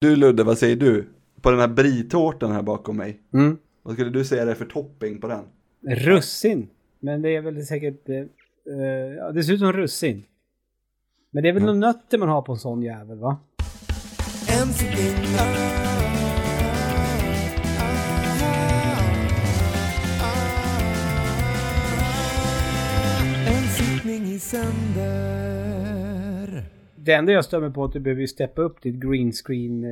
Du Ludde, vad säger du? På den här britårtan här bakom mig. Mm. Vad skulle du säga det är för topping på den? Russin. Men det är väl säkert... Eh, eh, ja, det ser ut som russin. Men det är väl Mm. några nötter man har på en sån jävel va? En sittning En sittning i sänder Det enda jag stör mig på är att du behöver steppa upp ditt green screen eh,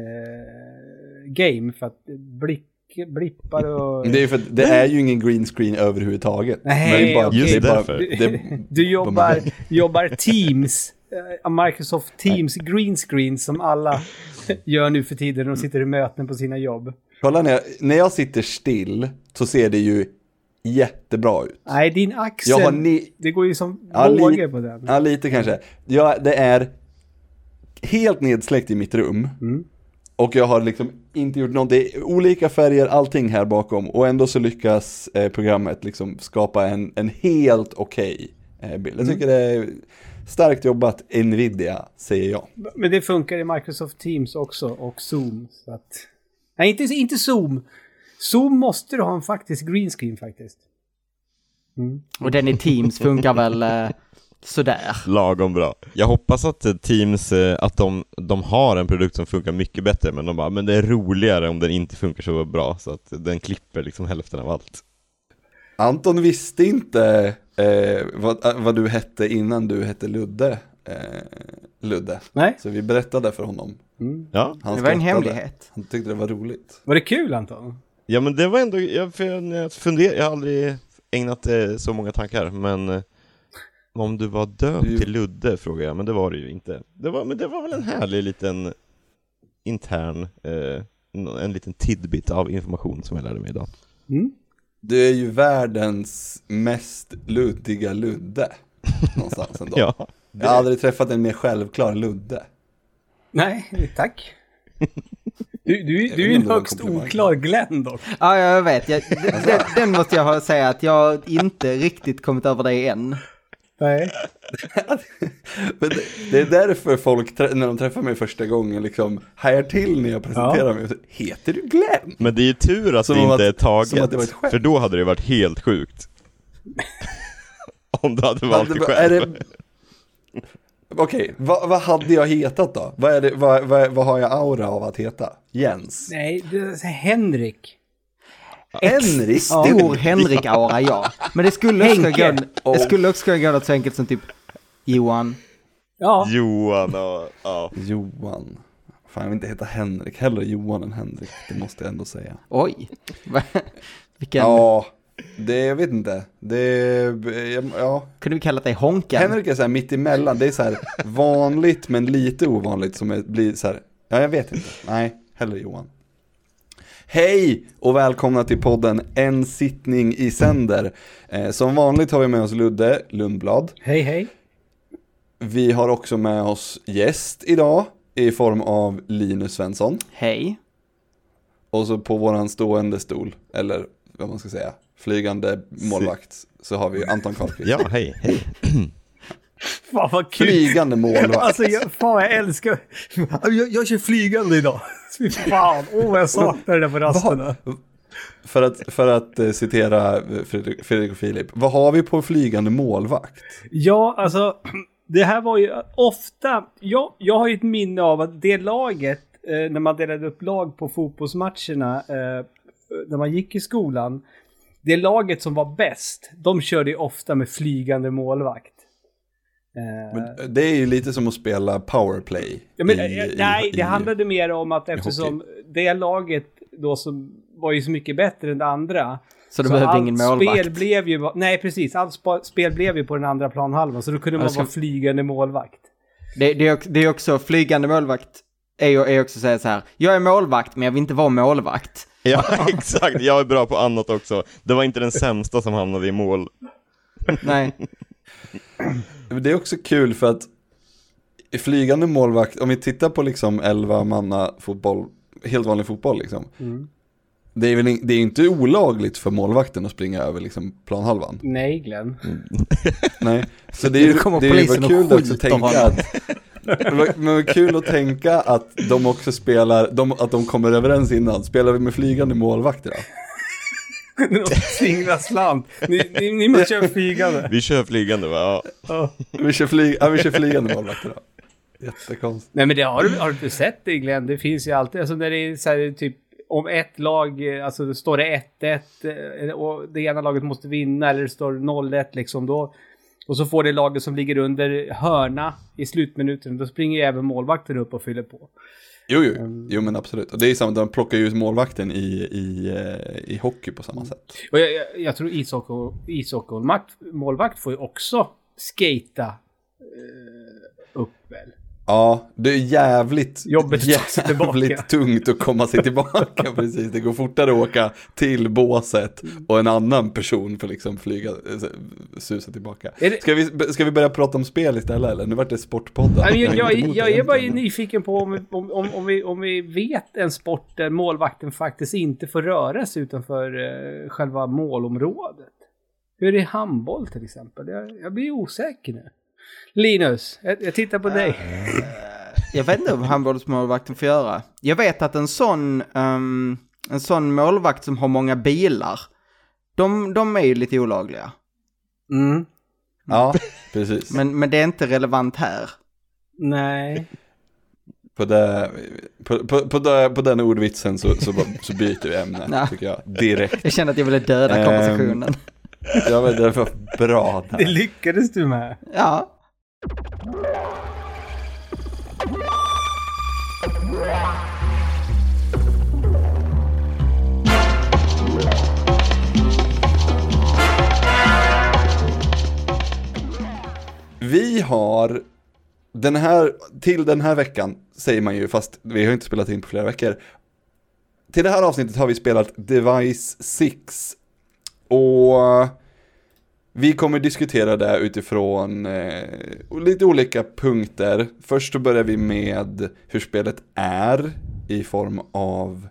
game för att blick, blippar och... Det är, för, det är ju ingen green screen överhuvudtaget. Nej, det bara, det Just bara, därför. Det, Du jobbar, jobbar Teams, eh, Microsoft Teams green screen som alla gör nu för tiden när de sitter i möten på sina jobb. kolla när jag, när jag sitter still så ser det ju jättebra ut. Nej, din axel, Jag har ni, det går ju som Ja, vågor på den. Ja, lite kanske. Ja, det är helt nedsläckt i mitt rum. Mm. Och jag har liksom inte gjort något, det är olika färger, allting här bakom. Och ändå så lyckas eh, programmet liksom skapa en, en helt okej eh, bild. Jag Mm. tycker det är starkt jobbat, Nvidia, säger jag. Men det funkar i Microsoft Teams också och Zoom. Så att... Nej, inte, inte Zoom. Zoom måste du ha en faktisk green screen faktiskt. Och den i Teams funkar väl eh, sådär. Lagom bra. Jag hoppas att Teams, eh, att de, de har en produkt som funkar mycket bättre, men de bara, men det är roligare om den inte funkar så bra, så att den klipper liksom hälften av allt. Anton visste inte eh, vad, eh, vad du hette innan du hette Ludde. Eh, Ludde. Nej? Så vi berättade för honom. Ja, Han Det var en hemlighet. Han tyckte det var roligt. Var det kul Anton? ja men det var ändå, jag, för jag, jag, funder, jag har aldrig ägnat eh, så många tankar, men eh, om du var döpt Du- till Ludde frågar jag, men det var du ju inte. Det var, men det var väl en härlig liten intern, eh, en, en liten tidbit av information som jag lärde mig idag. Mm. Du är ju världens mest luddiga Ludde. Någonstans ändå. Ja, Jag har aldrig träffat en mer självklar Ludde. Nej, tack. Du, du, du är en det högst oklar Glenn dock. Ja, jag vet. Jag, den, den, måste jag ha- säga att jag inte riktigt kommit över det än. Nej. Men det, det är därför folk, när de träffar mig första gången, liksom hajar till när jag presenterar mig. Heter du Glenn? men det är ju tur att Som det inte att- är det taget, skämt. för då hade det varit helt sjukt. om du hade valt det Vad- själv. är det- Okej, vad, vad hade jag hetat då? Vad, är det, vad, vad, vad har jag aura av att heta? Jens? Nej, det är så här Henrik. Henrik? Stor Henrik-aura, ja. Men det skulle också gå, det skulle också gå något så enkelt som typ Johan. Ja, Johan och, ja. Johan. Fan, jag vill inte heta Henrik. Hellre Johan än Henrik. Det måste jag ändå säga. Oj. Vilken... Ja, det, jag vet inte. Det, ja. Kunde vi kallat dig Honken? Henrik är så här mitt emellan. Det är så här vanligt men lite ovanligt som är, blir så här. Ja, jag vet inte. Nej, hellre Johan. Hej och välkomna till podden En sittning i sänder. Eh, som vanligt har vi med oss Ludde Lundblad. hej hej. Vi har också med oss gäst idag i form av Linus Svensson. Hej. Och så på våran stående stol, eller vad man ska säga, flygande målvakt, så har vi Anton Karlqvist. ja, hej, hej. Fan vad kul. Flygande målvakt. Alltså, jag, fan jag älskar... Jag, jag kör flygande idag. Fy fan, åh vad jag saknar det där på rasterna. För att, för att eh, citera Fredrik, Fredrik och Filip, vad har vi på flygande målvakt? Ja, alltså det här var ju ofta... Jag, jag har ju ett minne av att det laget, eh, när man delade upp lag på fotbollsmatcherna, eh, när man gick i skolan, det laget som var bäst, de körde ju ofta med flygande målvakt. Eh, Men det är ju lite som att spela powerplay. Ja, men, i- eh, i- nej, det i- handlade mer om att eftersom det laget då som var ju så mycket bättre än det andra. Så du behövde ingen målvakt? Spel blev ju, nej precis, allt spa, spel blev ju på den andra planhalvan. Så då kunde man ska- vara flygande målvakt. Det, det, är, också- det är också, flygande målvakt är är också säga så här. Jag är målvakt men jag vill inte vara målvakt. Ja, exakt. Jag är bra på annat också. Det var inte den sämsta som hamnade i mål. Nej. Men Det är också kul för att flygande målvakt, om vi tittar på liksom 11 manna fotboll, helt vanlig fotboll liksom. Mm. Det är väl in, det är inte olagligt för målvakten att springa över liksom planhalvan. Nej Glenn. Nej, så det är ju det är kul att tänka att Men kul att tänka att de också spelar, de, att de kommer överens innan. Spelar vi med flygande målvakter då? Singla slant. Ni, ni, ni måste köra flygande. Vi kör flygande va? Ja. Vi kör, flyg, ja, vi kör flygande målvakter. Jättekonstigt. Nej men det har du, har du inte sett det Glenn? Det finns ju alltid, alltså när det är så här, typ om ett lag, eh, alltså det står det 1-1 eh, och det ena laget måste vinna eller det står 0-1 liksom då. Och så får det laget som ligger under hörna i slutminuten. Då springer ju även målvakten upp och fyller på. Jo, jo, jo men absolut. Och det är samma, de plockar ju målvakten i, i, eh, i hockey på samma sätt. Och jag, jag, jag tror ishockey, ishockey målvakt får ju också skata eh, upp väl. Ja, det är jävligt, Jobbigt jävligt tungt att komma sig tillbaka. Precis, det går fortare att åka till båset och en annan person får liksom flyga, eh, susa tillbaka. Det- Ska vi, ska vi börja prata om spel istället eller? Nu vart det sportpodden. Jag, jag, emot jag, det är bara nyfiken på om, om, om, om, vi, om vi vet en sport där målvakten faktiskt inte får röra sig utanför eh, själva målområdet. Hur är det i handboll till exempel? Jag, jag blir osäker nu. Linus, jag, jag tittar på dig. Jag vet inte vad handbollsmålvakten får göra. Jag vet att en sån, ehm, en sån målvakt som har många bilar, de, de är ju lite olagliga. Mm. Ja, precis. Men, men det är inte relevant här. Nej. På, det, på, på, på, det, på den ordvitsen så, så, så byter vi ämne, Nej. tycker jag. Direkt. Jag kände att jag ville döda Ehm. konversationen. Ja, men det var bra Det där. lyckades du med. Ja. Vi har den här, till den här veckan säger man ju, fast vi har inte spelat in på flera veckor. Till det här avsnittet har vi spelat Device 6. Och vi kommer diskutera det utifrån eh, lite olika punkter. Först så börjar vi med hur spelet är i form av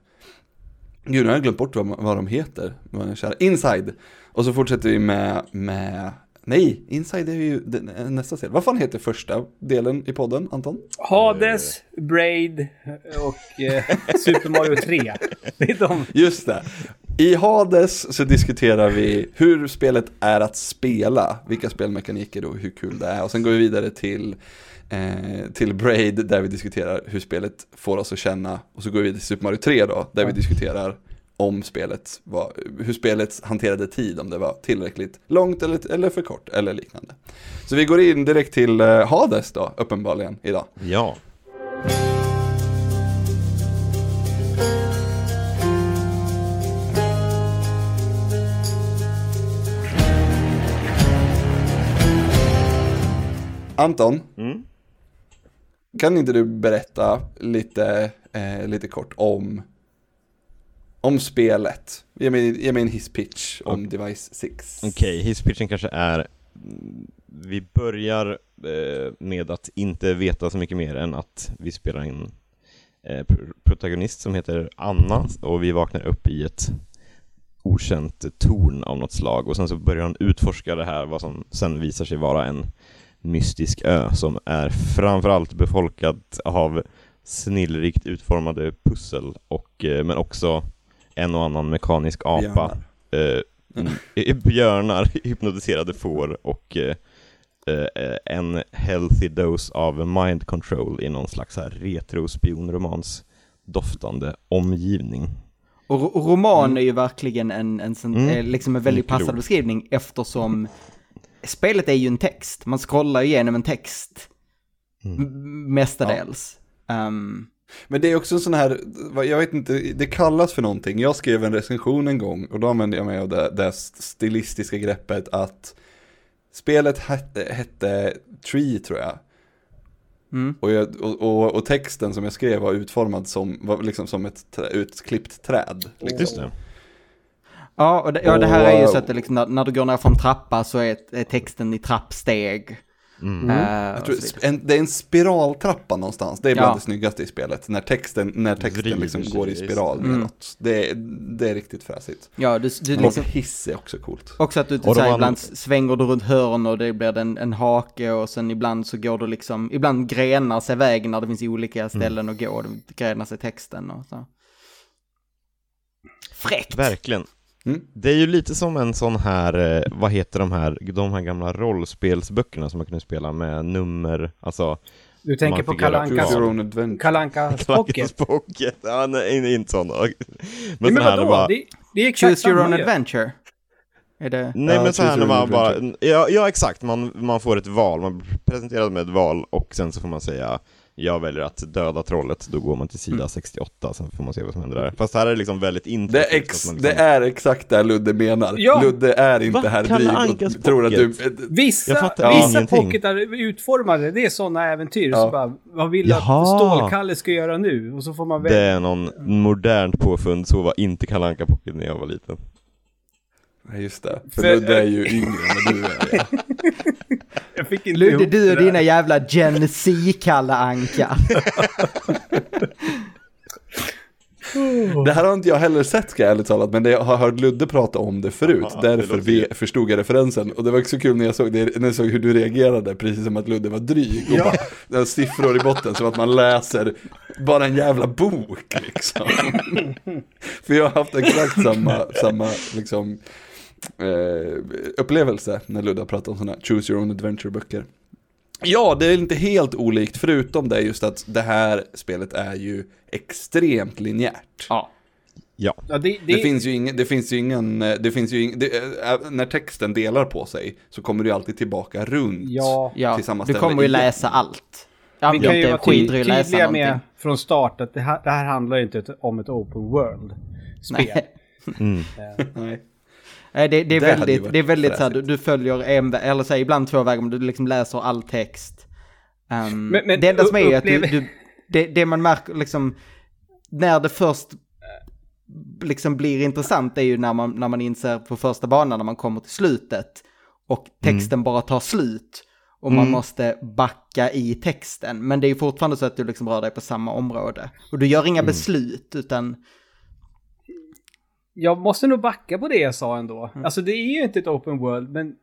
Gud, nu har jag glömt bort vad, vad de heter. Inside. Och så fortsätter vi med, med Nej, Inside är ju den, nästa serie. Vad fan heter första delen i podden, Anton? Hades, Braid och eh, Super Mario 3. Det är de. Just det. I Hades så diskuterar vi hur spelet är att spela, vilka spelmekaniker och hur kul det är. Och sen går vi vidare till, eh, till Braid där vi diskuterar hur spelet får oss att känna. Och så går vi vidare till Super Mario 3 då, där vi diskuterar om spelet var, hur spelet hanterade tid, om det var tillräckligt långt eller, eller för kort eller liknande. Så vi går in direkt till eh, Hades då, uppenbarligen, idag. Ja. Anton, Mm. kan inte du berätta lite, eh, lite kort om, om spelet? Ge mig, ge mig en hisspitch om Device 6. Okej, hisspitchen kanske är mm, Vi börjar eh, med att inte veta så mycket mer än att vi spelar in eh, pr- protagonist som heter Anna och vi vaknar upp i ett okänt torn av något slag och sen så börjar han utforska det här vad som sen visar sig vara en mystisk ö som är framförallt befolkad av snillrikt utformade pussel och eh, men också en och annan mekanisk apa Björnar. eh, mm, björnar, hypnotiserade får och eh, eh, en healthy dose av mind control i någon slags här retro-spionromans doftande omgivning. Och, ro- och roman är ju verkligen en, en, sån, Mm. eh, liksom en väldigt ord. beskrivning eftersom spelet är ju en text. Man scrollar ju igenom en text Mm. mestadels. Ehm, Men det är också en sån här, jag vet inte, det kallas för någonting. Jag skrev en recension en gång och då använde jag mig av det, det stilistiska greppet att spelet hette, hette Tree tror jag. mm. Och, jag, och, och, och texten som jag skrev var utformad som, var liksom som ett trä, utklippt träd. Liksom. Just det. Ja, och det, ja, det här är ju så att det liksom, när, när du går ner för en trappa så är, är texten i trappsteg. Mm. Jag och tror, en, det är en spiraltrappa någonstans, det är bland Ja. det snyggaste i spelet. När texten, när texten Vrider liksom går i spiral Mm. neråt. Det, är- det är riktigt fräsigt. Ja, du, du Och liksom, hiss är också coolt. också att du Och de så här, an- ibland svänger du runt hörn och det blir en, en hake och sen ibland så går du liksom, ibland grenar sig vägen när det finns olika ställen att gå och det grenar sig texten och så. Fräckt! Verkligen. Mm. Det är ju lite som en sån här, eh, vad heter de här, de här gamla rollspelsböckerna som man kunde spela med nummer, alltså Du tänker Man på Kalankas. Kalankas Pocket. Pocket. Ja, nej, inte sån. Men, Men, så här vadå? bara, Det, det är exakt Choose your own adventure. Är det... Nej Ja, men så här när man bara, adventure. ja, ja exakt, man, man får ett val, man blir presenterad med ett val och sen så får man säga jag väljer att döda trollet, då går man till sida 68, sen får man se vad som händer där. Fast här är det liksom väldigt Det man det liksom, är exakt det Ludde menar. Ja. Ludde är inte Va? Kalle Dryg Ankas och tror att du... Vissa, vissa ingenting. pocketar är utformade, det är sådana äventyr. Ja. Så bara, vad vill du att Jaha. Stålkalle ska göra nu? Och så får man det välja. är någon modernt påfund, så var inte Kalle Anka Pocket när jag var liten. Nej, just det. För, För- Ludde är ju yngre än du är. Jag fick inte Ludde, du det och dina jävla Gen Z Kalle Anka. Det här har inte jag heller sett ska jag ärligt talat, men det, jag har hört Ludde prata om det förut. Aha, det därför gött. förstod jag referensen. Och det var också kul när jag såg, det, när jag såg hur du reagerade, precis som att Ludde var dryg. Och bara, det var siffror i botten, som att man läser bara en jävla bok liksom. För jag har haft exakt samma, samma liksom, eh, upplevelse när Ludde har pratat om sådana här Choose Your Own Adventure-böcker. Ja, det är inte helt olikt, förutom det just att det här spelet är ju extremt linjärt. Ja. Ja, Ja, det, Det, det, finns ju ingen, det finns ju ingen, eh, det finns ju ing, det, äh, när texten delar på sig så kommer du alltid tillbaka runt ja, Ja, till samma du kommer ju läsa allt. Ja, vi det är kan ju vara skit läsa tydliga med någonting. från start att det här, det här handlar inte om ett open world-spel. Nej. mm. Nej. Nej, det, det är Det väldigt, det är väldigt så här, du, du följer en, eller så här, ibland två vägar, men du liksom läser all text. Um, Men- men det enda som är att du, du det, det man märker liksom, när det först liksom blir intressant är ju när man, när man inser på första banan när man kommer till slutet och texten bara tar slut och man Mm. måste backa i texten. Men det är ju fortfarande så att du liksom rör dig på samma område. Och du gör inga beslut utan, Jag måste nog backa på det jag sa ändå. Mm. Alltså det är ju inte ett open world, men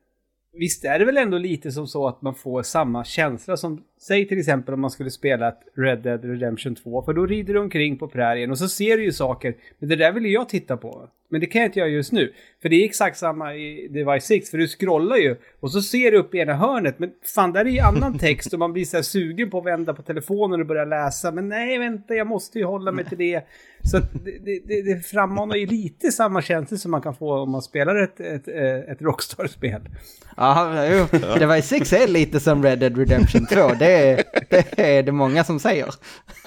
visst är det väl ändå lite som så att man får samma känsla som, säg till exempel om man skulle spela ett Red Dead Redemption 2, för då rider du omkring på prärien och så ser du ju saker, men det där vill jag titta på. Men det kan jag inte göra just nu, för det är exakt samma i Device 6, för du scrollar ju och så ser du upp i ena hörnet, men fan där är ju annan text och man blir så här sugen på att vända på telefonen och börja läsa, men nej vänta, jag måste ju hålla mig till det. Så det, det, det frammanar ju lite samma känsla som man kan få om man spelar ett, ett, eh, ett Rockstar-spel. ja, jo, Device 6 är lite som Red Dead Redemption 2, det är det, är det många som säger.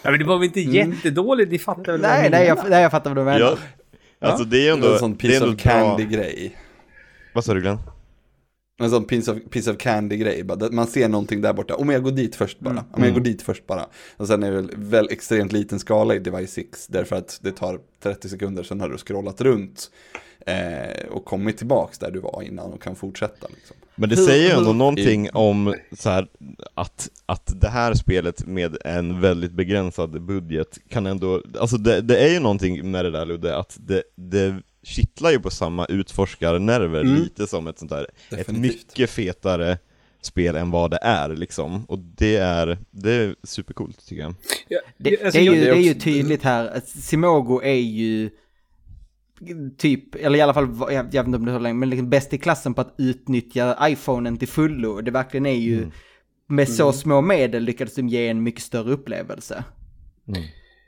Ja, men det var väl inte jättedåligt, ni fattar väl vad Nej, jag nej, menar? jag, nej, jag fattar vad du menar. ja. Alltså det är Det ändå, är en sån det piece of candy bra. grej. Vad sa du Glenn? En sån piece of, piece of candy grej, bara, där man ser någonting där borta, om jag går dit först bara, Mm. om jag går dit först bara. Och sen är det väl, väl extremt liten skala i Device 6, därför att det tar 30 sekunder, sen har du scrollat runt eh, och kommit tillbaks där du var innan och kan fortsätta liksom. Men det säger ju ändå någonting om så här, att, att det här spelet med en väldigt begränsad budget kan ändå, alltså det, det är ju någonting med det där Ludde, att det, det kittlar ju på samma utforskarnerver Mm. lite som ett sånt där, ett Definitivt. mycket fetare spel än vad det är liksom, och det är, det är supercoolt tycker jag. Ja, Det, alltså, det, är ju, det är ju tydligt här, att Simogo är ju typ, eller i alla fall, jag, jag vet inte om det är så länge, men liksom bäst i klassen på att utnyttja iPhonen till fullo. Det verkligen är ju, Mm. med så små medel lyckades de ge en mycket större upplevelse.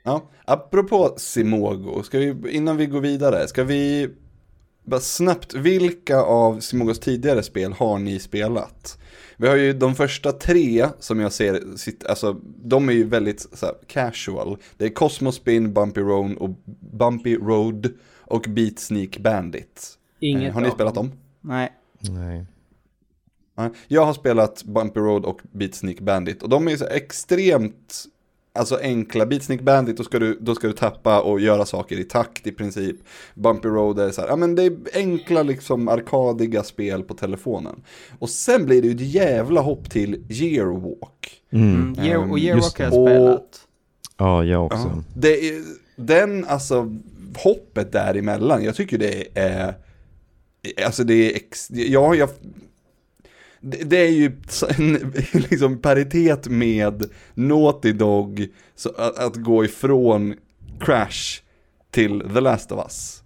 Ja, apropå Simogo, ska vi, innan vi går vidare, ska vi bara snabbt, vilka av Simogos tidigare spel har ni spelat? Vi har ju de första tre som jag ser, sitt, alltså de är ju väldigt så här, casual. Det är Cosmos Spin, Bumpy Road och, Bumpy Road och Beat Sneak Bandit. Inget Eh, har ni spelat dem? Nej. Nej. Ja, Jag har spelat Bumpy Road och Beat Sneak Bandit och de är så extremt alltså enkla Beatsnick Bandit, då ska, du, då ska du tappa och göra saker i takt i princip. Bumpy Road är så här, ja men det är enkla liksom arkadiga spel på telefonen. Och sen blir det ju ett jävla hopp till Yearwalk. Mm. Mm, Year, och Ehm, Yearwalk har jag spelat. Ja, jag också. Ja, det är, den, alltså, hoppet däremellan, jag tycker det är, alltså det är, ex, ja, jag, det, är ju en, liksom paritet med Naughty Dog, så att, att gå ifrån Crash till The Last of Us.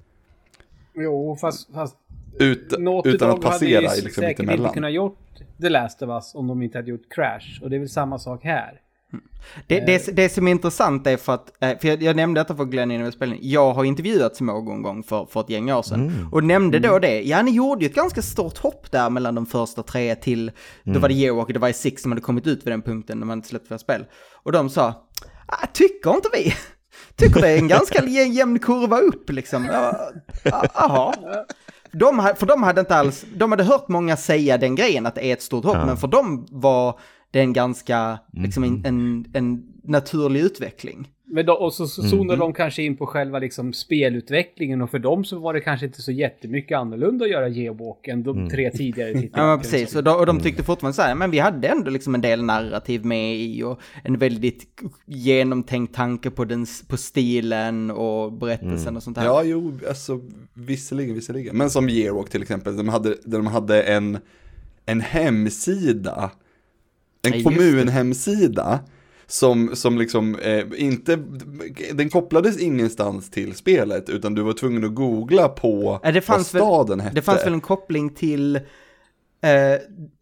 Jo, fast, fast Ut, Naughty utan Dog att passera hade ju liksom säkert inte kunnat gjort The Last of Us om de inte hade gjort Crash. Och det är väl samma sak här. Det, det, det som är intressant är för att, eh, för jag, jag nämnde detta för Glenn innan in, jag har intervjuat Småg en gång för, för ett gäng år sedan. Och nämnde då det, ja ni gjorde ju ett ganska stort hopp där mellan de första tre till, då var det Yearwalk och det var Six som hade kommit ut vid den punkten när man inte släppte fler spel. Och de sa, ah, tycker inte vi. Tycker det är en ganska jä- jämn kurva upp liksom. Ja, ah, Jaha. De, för de hade inte alls, de hade hört många säga den grejen att det är ett stort hopp, Ja. men för dem var det en ganska, liksom en, en, en naturlig utveckling. Men då, och så, så zonade de kanske in på själva liksom spelutvecklingen och för dem så var det kanske inte så jättemycket annorlunda att göra Geowalk än de tre tidigare titlarna. Ja, precis. Och, då, och de tyckte fortfarande så här, men vi hade ändå liksom en del narrativ med i och en väldigt genomtänkt tanke på, den, på stilen och berättelsen och sånt här. Ja, jo, alltså visserligen, visserligen. Men som Yearwalk till exempel, de hade, de hade en, en hemsida, en det. kommunhemsida, som, som liksom eh, inte, den kopplades ingenstans till spelet, utan du var tvungen att googla på fanns vad väl- staden hette. Det fanns väl en koppling till eh,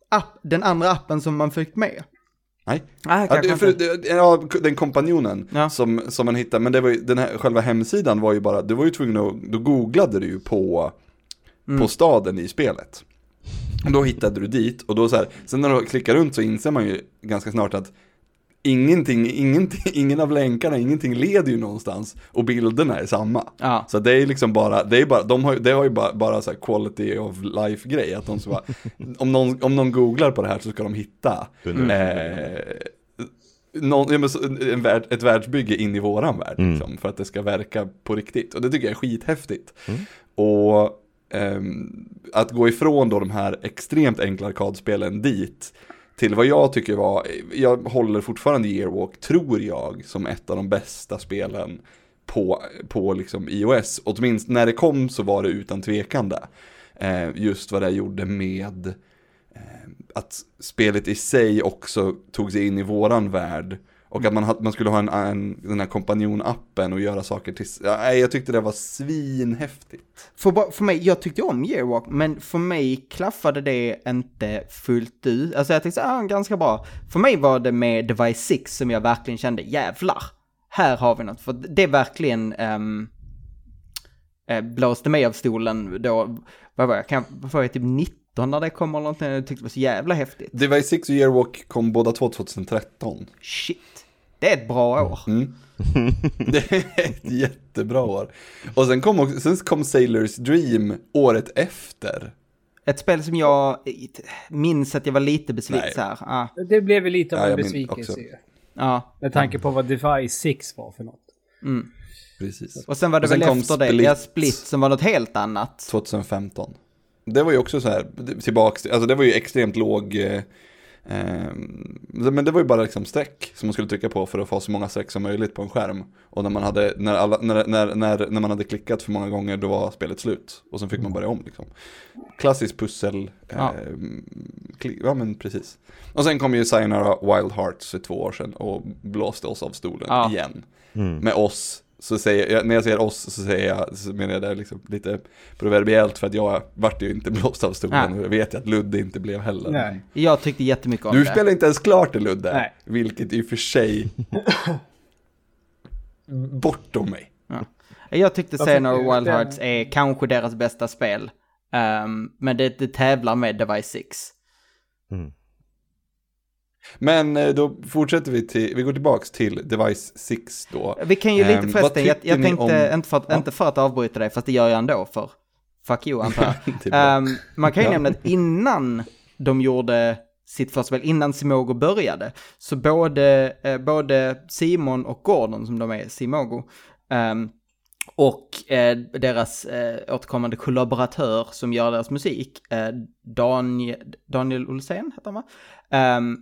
app, den andra appen som man fick med? Nej. Ah, Ja, det, för, det- ja, den kompanjonen Ja. som, som man hittade, men det var ju, den här själva hemsidan var ju bara, du var ju tvungen att, då googlade du ju på, Mm. på staden i spelet. Och då hittade du dit, och då så här, sen när du klickar runt så inser man ju ganska snart att ingenting, ingenting, ingen av länkarna, ingenting leder ju någonstans, och bilderna är samma. Ja. Så det är liksom bara, det är bara, de har, ju- det har ju bara, bara så här quality of life grej, att de så bara, om någon, om någon googlar på det här så ska de hitta eh, någon, ja, en värld, ett världsbygge in i våran värld, liksom, för att det ska verka på riktigt. Och det tycker jag är skithäftigt. Och ehm, Ehm, att gå ifrån då de här extremt enkla arkadspelen dit, till vad jag tycker var, jag håller fortfarande Yearwalk, tror jag, som ett av de bästa spelen på, på liksom iOS. Åtminstone när det kom så var det utan tvekan det. Eh, just vad det gjorde med eh, att spelet i sig också tog sig in i våran värld. Och att man, man skulle ha en, en, den här kompanjonappen och göra saker till... Ja, nej, jag tyckte det var svinhäftigt. För, för mig, jag tyckte om Yearwalk, men för mig klaffade det inte fullt ut. Alltså jag tänkte så, ah, ganska bra. För mig var det med Device 6 som jag verkligen kände, jävlar, här har vi något. För det verkligen um, blåste mig av stolen då, vad var jag, kan, jag, var jag, typ 19 när det kom eller någonting, jag tyckte det var så jävla häftigt. Device 6 och Yearwalk kom båda två 2013. Shit, det är ett bra år. Mm. Det är ett jättebra år. Och sen kom, också, sen kom Sailors Dream året efter. Ett spel som jag minns att jag var lite besviken här. Ah, Det blev väl lite av Ja, en jag min- besvikelse ju. ja. Med tanke på vad Device 6 var för något. Precis. Och sen var det Och sen väl kom efter det, Split. ja, Split som var något helt annat. 2015. Det var ju också så här, tillbaks, alltså det var ju extremt låg, eh, eh, men det var ju bara liksom streck som man skulle trycka på för att få så många streck som möjligt på en skärm. Och när man hade, när, alla, när, när, när, när man hade klickat för många gånger då var spelet slut. Och sen fick man börja om liksom. Klassisk pussel, eh, Ja. kli, ja men precis. Och sen kom ju Sayonara Wild Hearts för två år sedan och blåste oss av stolen Ja. igen. Med oss, så säger jag, när jag säger oss så säger jag, så menar jag det liksom lite proverbiellt för att jag vart ju inte blåst av stolen och jag vet ju att Ludde inte blev heller. Nej. Jag tyckte jättemycket om Du det. spelar inte ens klart det Ludde, Nej. vilket i och för sig bortom mig. Jag tyckte Varför- Xehanort Wild Hearts är kanske deras bästa spel. Ehm, men det, det tävlar med Device 6. Men eh, då fortsätter vi till, vi går tillbaks till Device 6 då. Vi kan ju lite Ehm, förresten, jag, jag tänkte, om- inte, för att, Ja. inte för att avbryta dig, fast det gör jag ändå för fuck you antar jag. Ehm, man kan ju Ja. nämna att innan de gjorde sitt första spel innan Simogo började. Så både, eh, både Simon och Gordon, som de är, Simogo, ehm, och eh, deras eh, återkommande kollaboratör som gör deras musik, eh, Daniel, Daniel Olsén heter han va? Ehm,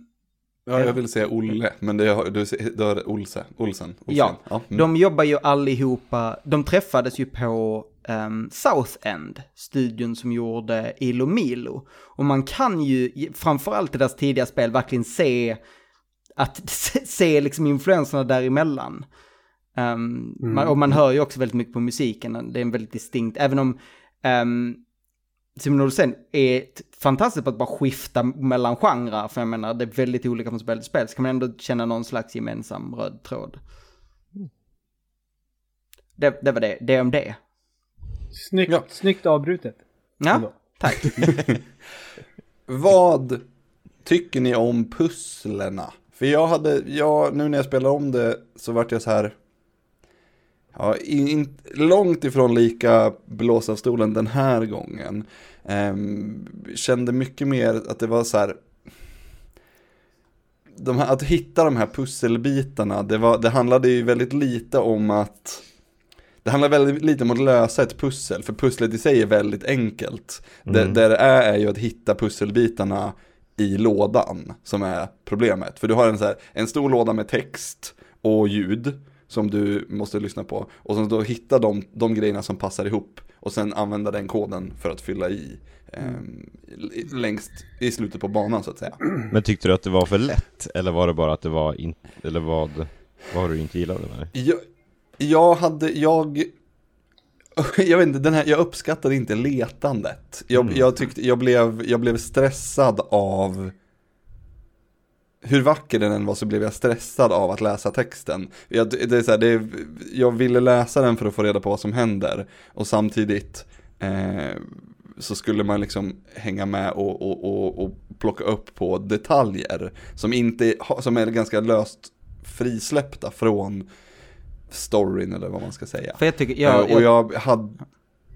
Ja, jag vill säga Olle, men det har, du, du har Olse, Olsen. Olsen. Ja, mm. de jobbar ju allihopa, de träffades ju på um, South End, studion som gjorde Ilo Milo. Och man kan ju, framförallt i deras tidiga spel, verkligen se att se, liksom influenserna däremellan. Um, man, och man hör ju också väldigt mycket på musiken, det är en väldigt distinkt, även om um, Simon Olsen är fantastisk på att bara skifta mellan genrer, för jag menar det är väldigt olika från spel till spel, så kan man ändå känna någon slags gemensam röd tråd. Det, det var det, det om det. Snyggt, Ja. snyggt avbrutet. Ja, Ändå. tack. Vad tycker ni om pusslerna? För jag hade, jag, nu när jag spelar om det så vart jag så här, ja, in, in, långt ifrån lika blås av stolen den här gången. Ehm, kände mycket mer att det var så här, de här, att hitta de här pusselbitarna, det, var, det handlade ju väldigt lite om att det handlar väldigt lite om att lösa ett pussel, för pusslet i sig är väldigt enkelt. Det, Mm. det det är är ju att hitta pusselbitarna i lådan som är problemet. För du har en, så här, en stor låda med text och ljud som du måste lyssna på. Och sen då hitta de, de grejerna som passar ihop och sen använda den koden för att fylla i i- längst i slutet på banan så att säga. Men tyckte du att det var för lätt? Eller var det bara att det var inte, eller vad, vad du inte gillade med det? Jag, jag hade, jag, jag vet inte, den här, jag uppskattade inte letandet. Jag, Mm. jag tyckte, jag blev, jag blev stressad av hur vacker den än var så blev jag stressad av att läsa texten. Jag, det är så här, det är, jag ville läsa den för att få reda på vad som händer och samtidigt eh, så skulle man liksom hänga med och, och, och, och plocka upp på detaljer som, inte, som är ganska löst frisläppta från storyn eller vad man ska säga. För jag tycker, Eh, jag, och jag, jag hade,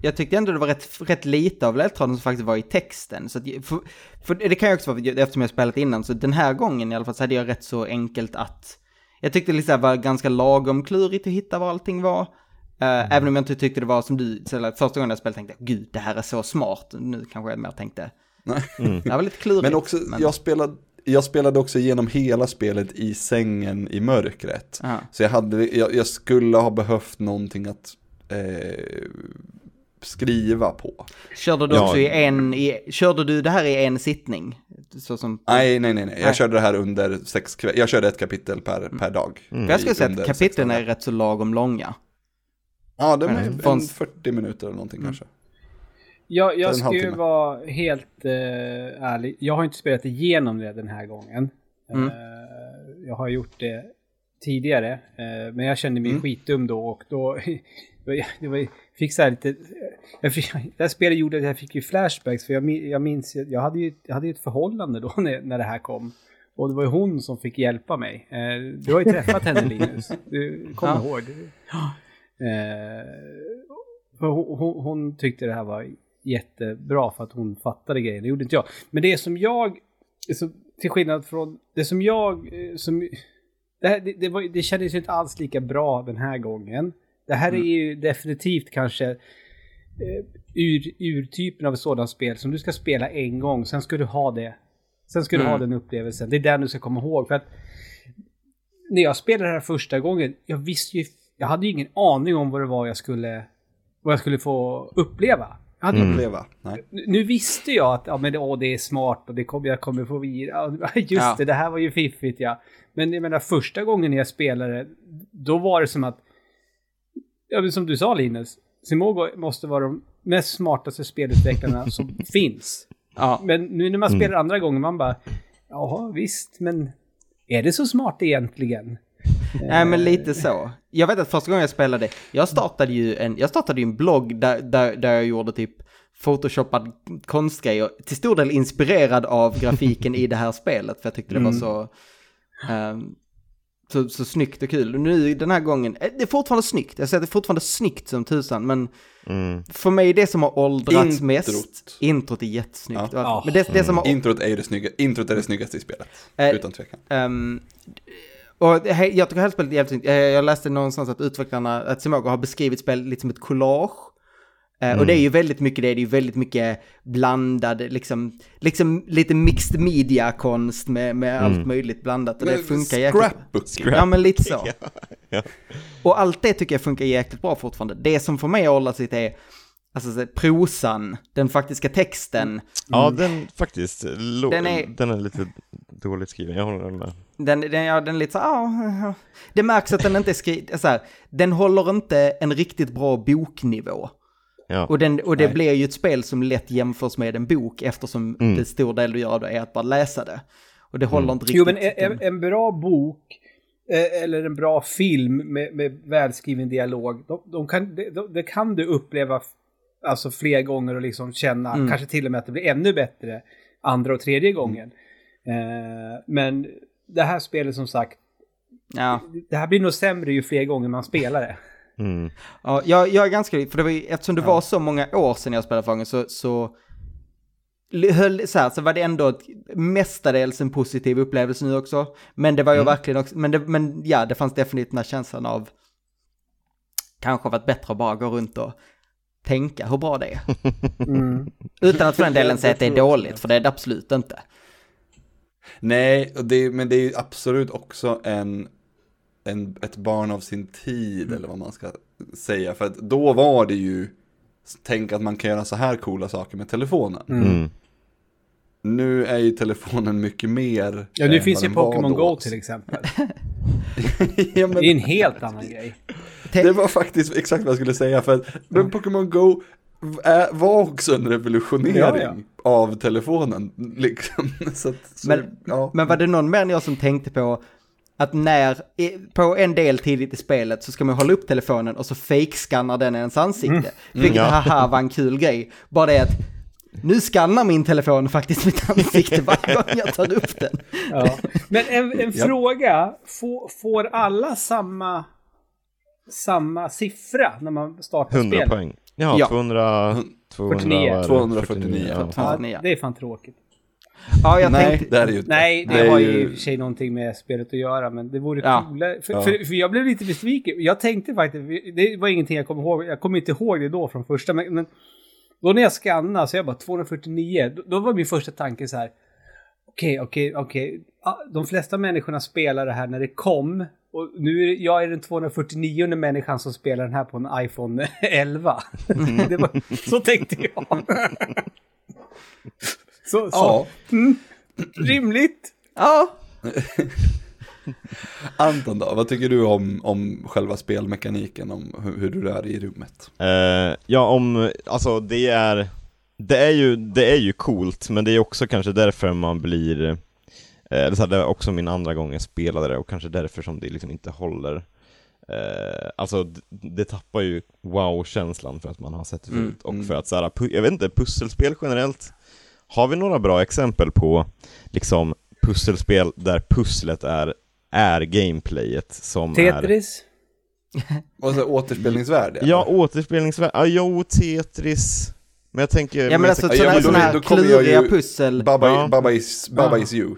jag tyckte ändå det var rätt, rätt lite av ledtråden som faktiskt var i texten. Så att, för, för det kan ju också vara, eftersom jag spelat innan, så den här gången i alla fall så hade jag rätt så enkelt att... Jag tyckte det liksom var ganska lagom klurigt att hitta vad allting var. Eh, Även om jag inte tyckte det var som du, första gången jag spelade tänkte jag, gud det här är så smart. Nu kanske jag mer tänkte, Nej. det var lite klurigt. men också, jag spelade, jag spelade också igenom hela spelet i sängen i mörkret. Ja. Så jag, hade, jag, jag skulle ha behövt någonting att eh, skriva på. Körde du Ja. också i en, i, körde du det här i en sittning? Så som, Nej, nej, nej, nej. jag körde det här under sex. Jag körde ett kapitel per, per dag. För jag skulle säga att kapitlen är rätt så lagom långa. Ja, det en från- 40 minuter eller någonting kanske. Jag, Tar jag ska ju vara helt eh, ärlig. Jag har inte spelat igenom det den här gången. Mm. Eh, jag har gjort det tidigare. eh, men jag kände mig Mm. skitdum då och då... det var- var, fick så här lite... Jag fick, det här spelet gjorde att jag fick ju flashbacks. För jag, jag minns... Jag hade ju jag hade ju ett förhållande då när, när det här kom. Och det var ju hon som fick hjälpa mig. Eh, du har ju träffat henne Linus. Du kommer Ja. ihåg. Eh, för hon, hon, hon tyckte det här var jättebra för att hon fattade grejen. Det gjorde inte jag. Men det som jag, till skillnad från det som jag, eh, som, det, här, det, det, var, det kändes ju inte alls lika bra den här gången. Det här är ju definitivt kanske eh, ur, urtypen av ett sådant spel som du ska spela en gång, sen ska du ha det. Sen ska du Mm. ha den upplevelsen. Det är den du ska komma ihåg. För att när jag spelade det här första gången, jag visste ju, jag hade ju ingen aning om vad det var jag skulle, vad jag skulle få uppleva. Jag hade, Uppleva. Nej. nu- visste jag att ja, men det, åh, det är smart och det kommer, jag kommer få vidare. Ja, Just Ja. det, det här var ju fiffigt ja. Men jag menar första gången jag spelade, då var det som att, ja, som du sa Linus, Simogo måste vara de mest smartaste spelutvecklarna som finns. Ja, Men nu när man Mm. spelar andra gången, man bara, ja visst, men är det så smart egentligen? Nej men lite så. Jag vet att första gången jag spelade, jag startade ju en, jag startade ju en blogg där, där, där jag gjorde typ photoshoppad konstgrejer, till stor del inspirerad av grafiken i det här spelet, för jag tyckte det var så, ehm, så, så snyggt och kul. Och nu den här gången, eh, det är fortfarande snyggt. Jag säger att det är fortfarande snyggt som tusan, men Mm. för mig det som har åldrats Introt. mest, introt är jättesnyggt. Ja. Men det, det som har Introt är det snygga, introt är det snyggaste i spelet. Eh, utan tvekan. Ehm, och jag tycker hela spelet är jävligt snyggt. Eh, Jag läste någonstans att utvecklarna, att Simogo har beskrivit spelet lite som ett collage. Eh, Och det är ju väldigt mycket det, det är ju väldigt mycket blandad, liksom, liksom lite mixed media-konst med, med allt möjligt blandat. Och det funkar jäkligt bra. Scrapbook. Ja men lite så. Ja. Och allt det tycker jag funkar jäkligt bra fortfarande. Det som för mig har åldrats lite är alltså, prosan, den faktiska texten. Ja, den faktiskt, lo- Den den, är- är... lite dåligt skriven, jag håller med. Den, den, ja, den är lite så ja, ja. Det märks att den inte är skriven, så här, den håller inte en riktigt bra boknivå. Ja. Och, den, och det Nej. blir ju ett spel som lätt jämförs med en bok eftersom Mm. det stor del du gör det är att bara läsa det. Och det håller inte riktigt. Jo, men en, en, bra bok eh, eller en bra film med, med välskriven dialog, de, de kan, de, det kan du uppleva alltså fler gånger och liksom känna, Mm. kanske till och med att det blir ännu bättre andra och tredje gången. Eh, men det här spelet som sagt, ja. det här blir nog sämre ju fler gånger man spelar det. Mm. Ja, jag, jag är ganska, för det var ju, eftersom det var så många år sedan jag spelade Fången så, så, höll, så, här, så var det ändå ett, mestadels en positiv upplevelse nu också. Men det var ju verkligen också, men, det, men ja, det fanns definitivt den här känslan av kanske varit bättre att bara gå runt och tänka hur bra det är. Mm. Utan att för den delen säga att det är dåligt, för det är det absolut inte. Nej, och det, men det är ju absolut också en, en, ett barn av sin tid, eller vad man ska säga. För att då var det ju, tänk att man kan göra så här coola saker med telefonen. Mm. Nu är ju telefonen mycket mer. Ja, nu finns ju Pokémon. Go till exempel. ja, men Det är en helt annan grej. det var faktiskt exakt vad jag skulle säga. För att men Pokémon Go är, var också en revolutionering Ja, ja. av telefonen. Liksom. Så att, så, Men- ja. Men var det någon mer än jag som tänkte på att när, på en del tidigt i spelet så ska man hålla upp telefonen och så fake-skannar den ens ansikte. Vilket ja. haha var en kul grej. Bara det att nu skannar min telefon faktiskt mitt ansikte varje gång jag tar upp den. Ja. Men en, en Ja. fråga, får, får alla samma, samma siffra när man startar 100 spelet? poäng. Ja, Ja. 200... 200 249. Ja. Ja, 249. det är fan tråkigt. Ja, jag Nej, tänkte... det är ju inte. Nej, det, Det har ju i och för sig någonting med spelet att göra, men det vore Ja. coolare. För, Ja. för, för jag blev lite besviken. Jag tänkte faktiskt, det var ingenting jag kom ihåg, jag kommer inte ihåg det då från första, men, men då när jag skannade så jag bara 249, då, då var min första tanke så här. Okej, okej, okej. Ah, De flesta människorna spelar det här när det kom. Och nu är det- jag är den 249 människan som spelar den här på en iPhone 11. det var, så tänkte jag. så, så Ja, rimligt. Ja, Anton då, vad tycker du om, om själva spelmekaniken, om hur, hur du rör i rummet? Eh, ja, om, alltså det är, det är ju, det är ju coolt, men det är också kanske därför man blir, eh, det det var också min andra gång jag spelade det och kanske därför som det liksom inte håller. Eh, alltså d- det tappar ju wow-känslan för att man har sett det förut och för att så här, pu- jag vet inte, pusselspel generellt, har vi några bra exempel på liksom pusselspel där pusslet är, är gameplayet som är Tetris. Och så återspelningsvärde? eller? Ja, återspelningsvärde, ja, jo, Tetris Men jag tänker ja men alltså sådana här, såna här då kommer jag kluriga pussel. Baba, Ja. Baba, is, Baba Ja. is you.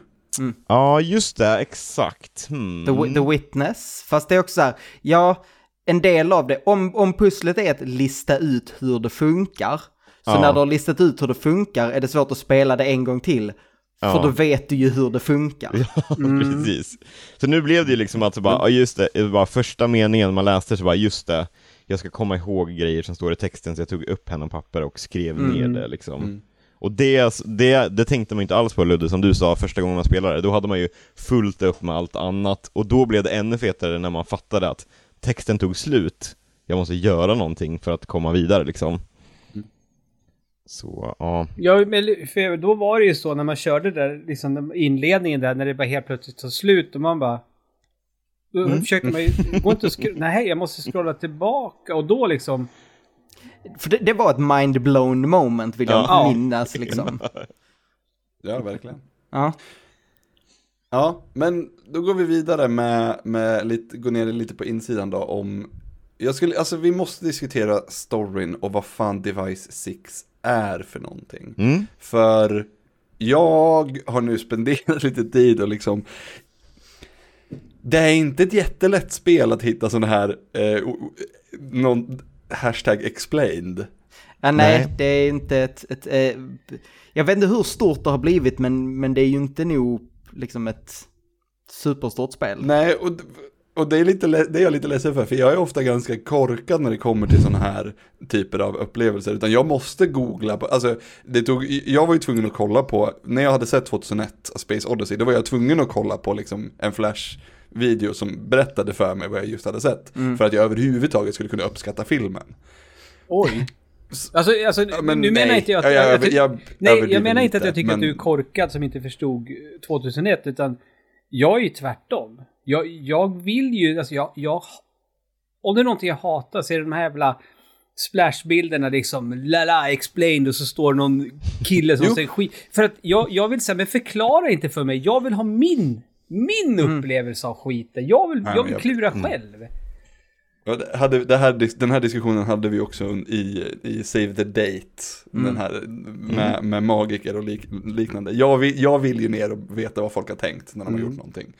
Ja, just det, exakt hmm. The, the Witness. Fast det är också så här, ja, en del av det, om, om pusslet är att lista ut hur det funkar, så Ja. när du har listat ut hur det funkar är det svårt att spela det en gång till. För Ja. då vet du ju hur det funkar. Ja, precis. Så nu blev det ju liksom att så bara, ja just det, det var första meningen man läste så bara, just det, jag ska komma ihåg grejer som står i texten, så jag tog upp pen och papper och skrev ner det liksom. Mm. Och det, det, det tänkte man inte alls på Ludde, som du sa första gången man spelade, då hade man ju fullt upp med allt annat, och då blev det ännu fetare när man fattade att texten tog slut, jag måste göra någonting för att komma vidare liksom. Så, ja. Ja, men för då var det ju så när man körde där, liksom den inledningen där, när det bara helt plötsligt tar slut och man bara... Då Mm. försöker man ju, går inte skro- Nej, jag måste scrolla tillbaka och då liksom... För det, det var ett mind-blown moment vill jag Ja. minnas liksom. Ja, verkligen. Ja. Ja, men då går vi vidare med, med lite, gå ner lite på insidan då om jag skulle, alltså vi måste diskutera storyn och vad fan Device 6 är för någonting. Mm. För jag har nu spenderat lite tid och liksom Det är inte ett jättelätt spel att hitta sådana här eh, någon hashtag explained. Ja, nej, Nej. det är inte ett, ett eh, jag vet inte hur stort det har blivit men, men det är ju inte nog liksom ett superstort spel. Nej, och, och det, är lite, det är jag lite ledsen för, för jag är ofta ganska korkad när det kommer till sådana här typer av upplevelser, utan jag måste googla på, alltså, det tog, jag var ju tvungen att kolla på, när jag hade sett 2001, A Space Odyssey, då var jag tvungen att kolla på liksom en flash-video som berättade för mig vad jag just hade sett, för att jag överhuvudtaget skulle kunna uppskatta filmen. Oj. Alltså, alltså Ja, men nu menar nej. inte jag att... Ja, jag- jag, jag nej, jag menar inte att jag tycker men- att du är korkad som inte förstod 2001, utan jag är ju tvärtom. Jag, jag vill ju, alltså jag, jag... Om det är någonting jag hatar så är det de här jävla splashbilderna liksom, la la explained och så står någon kille som säger skit. För att jag, jag vill säga, men förklara inte för mig. Jag vill ha min, min upplevelse av skiten. Jag vill, Nej, jag vill jag- klura mm. själv. Hade, det här, den här diskussionen hade vi också i, i Save the Date, den här med, med magiker och lik, liknande. Jag vill, jag vill ju ner och veta vad folk har tänkt när de har gjort någonting.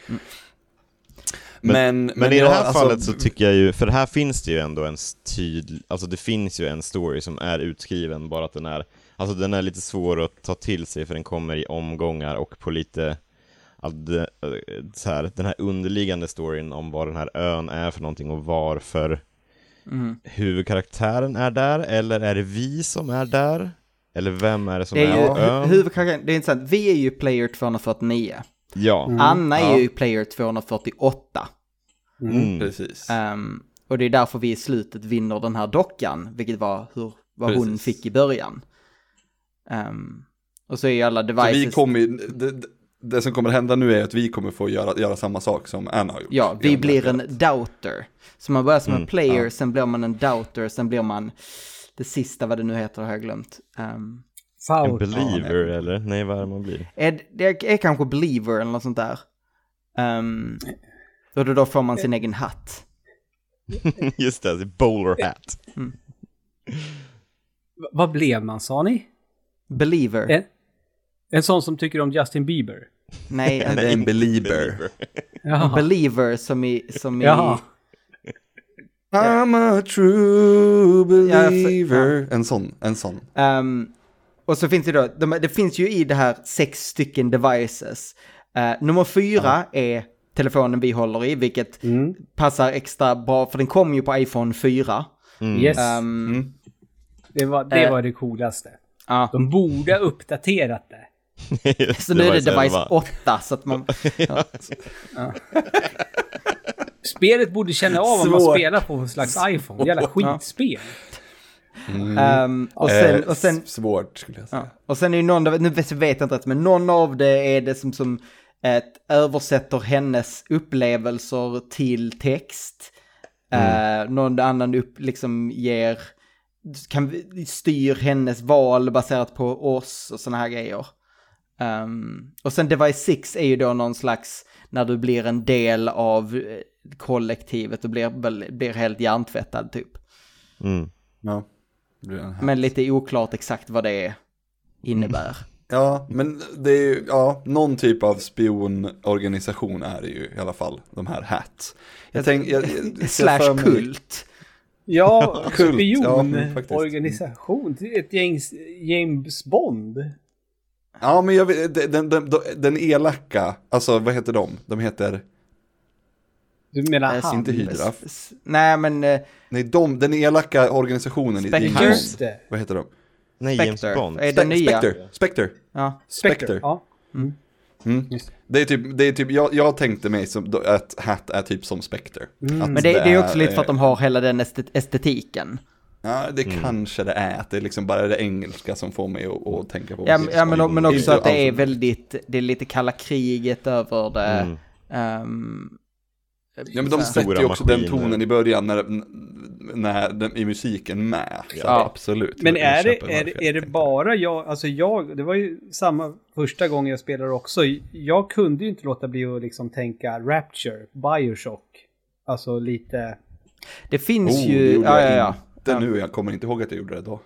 Men, Men, i det här alltså, fallet så tycker jag ju, för här finns det ju ändå en tydlig, alltså det finns ju en story som är utskriven, bara att den är, alltså den är lite svår att ta till sig för den kommer i omgångar och på lite, att, eh, så här, den här underliggande storyn om vad den här ön är för någonting och varför Mm. huvudkaraktären är där, eller är det vi som är där? Eller vem är det som Det är, är ju, på ön? huvudkaraktären, det är intressant, vi är ju player 249. Ja. Anna är Ja. ju player 248. Mm. Precis. Ehm, och det är därför vi i slutet vinner den här dockan, vilket var hur, vad hon Precis. fick i början. Ehm, och så är ju alla Så devices... vi kommer, det, det- som kommer hända nu är att vi kommer få göra, göra samma sak som Anna har gjort. Ja, vi blir en doubter. Så man börjar som en Mm, player, ja. sen blir man en doubter, sen blir man det sista vad det nu heter har jag glömt. Um, En Foul. believer, eller? Nej, vad är det man blir? är, det är kanske believer eller något sånt där. Um, och då, då får man sin egen hatt. Just det, bowler hat. V- Vad blev man sa ni? Believer. En, en sån som tycker om Justin Bieber? Nej, en, Det är en believer. Jaha. believer som i... Som i Jaha. I'm a true Ja, för- believer. En sån, en sån. Ehm, och så finns det då, de, det finns ju i det här sex stycken devices. Eh, nummer fyra är telefonen vi håller i, vilket Mm. passar extra bra, för den kom ju på iPhone 4. Yes. Ehm, Mm. Det, var, det Eh. var det coolaste. ja. De borde ha uppdaterat det. Så nu är det device 11. 8, så att man... Spelet borde känna av om man spelar på en slags iPhone. Jävla skitspel. Ehm, och, sen, Eh, och, sen, Svårt skulle jag säga. ja. och sen är ju någon, av- nu vet jag inte rätt, men någon av det är det som, som ett, översätter hennes upplevelser till text. Eh, någon annan upp, liksom ger, kan, styr hennes val baserat på oss och sådana här grejer. Ehm, och sen Device 6 är ju då någon slags, när du blir en del av eh, kollektivet och blir, blir helt hjärntvättad typ. Mm. Ja. Men lite oklart exakt vad det innebär. Ja, men det är ju, ja, någon typ av spionorganisation är det ju i alla fall, de här HAT. Jag tänk, jag, jag, Slash kult. Ja, Kult, ja, spionorganisation. Ett gäng James Bond. Ja, men jag vet, den, den, den, den elaka, alltså vad heter de? De heter, Du menar Eh, han? inte Hydra. Nej men eh, nej de, den elaka organisationen i-. James. Vad heter de? Nej, James. Bond. Är det nya? Spectre, Spectre. Ja. Spectre. Ja. Mm. Just Det är typ, det är typ jag, jag tänkte mig som att Hat är typ som Spectre. Att Men det, det är också lite för att de har hela den estet- estetiken. Ja, det Mm. kanske det är, att det är liksom bara det engelska som får mig att, att tänka på Ja, men- ja men, men också att det är alls. väldigt, det är lite kalla kriget över det. Mm. Ehm, Ja men de så sätter ju också den maskiner. tonen i början när, när den, i musiken med. Så Ja. absolut. Men är det, är, det- är det bara jag, alltså jag, det var ju samma första gången jag spelade också. Jag kunde ju inte låta bli att liksom tänka Rapture, Bioshock. Alltså lite... Det finns Oh, det ju... gjorde Ja, jag ja, ja. inte Ja. nu, jag kommer inte ihåg att jag gjorde det då.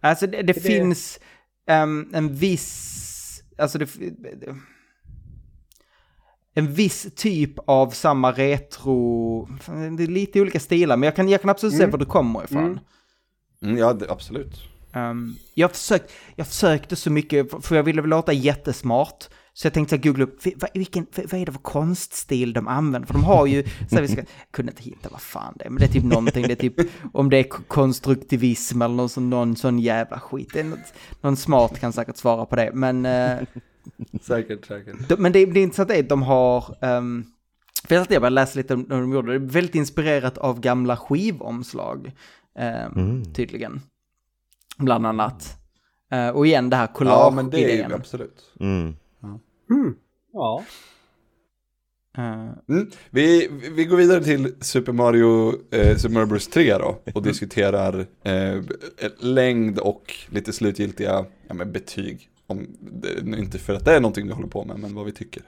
Alltså det, det det- finns ehm, en viss... Alltså det... En viss typ av samma retro... Det är lite olika stilar, men jag kan, jag kan absolut se var du kommer ifrån. Mm. Mm, ja, det, absolut. Um, jag, försökt, jag försökte så mycket, för jag ville väl låta jättesmart. Så jag tänkte så googla upp, "Vi- vad, vilken, vad är det för konststil de använder? För de har ju, så här, vi ska, jag kunde inte hitta vad fan det är, men det är typ någonting, det är typ, om det är konstruktivism eller någon sån, någon sån jävla skit. Någon smart kan säkert svara på det, men, eh, Säkert, säkert. de, men det, det intressanta är att de har, um, för jag började läsa lite om hur de gjorde det, är väldigt inspirerat av gamla skivomslag, ehm, Mm. tydligen. Bland annat. Eh, och igen det här Ja, men det är ju collage-idén. absolut. Mm. Hmm. Ja. Eh, Mm. Vi, vi går vidare till Super Mario, eh, Super Mario Bros 3 då och diskuterar eh, längd och lite slutgiltiga ja, men betyg. Om, inte för att det är någonting vi håller på med, men vad vi tycker.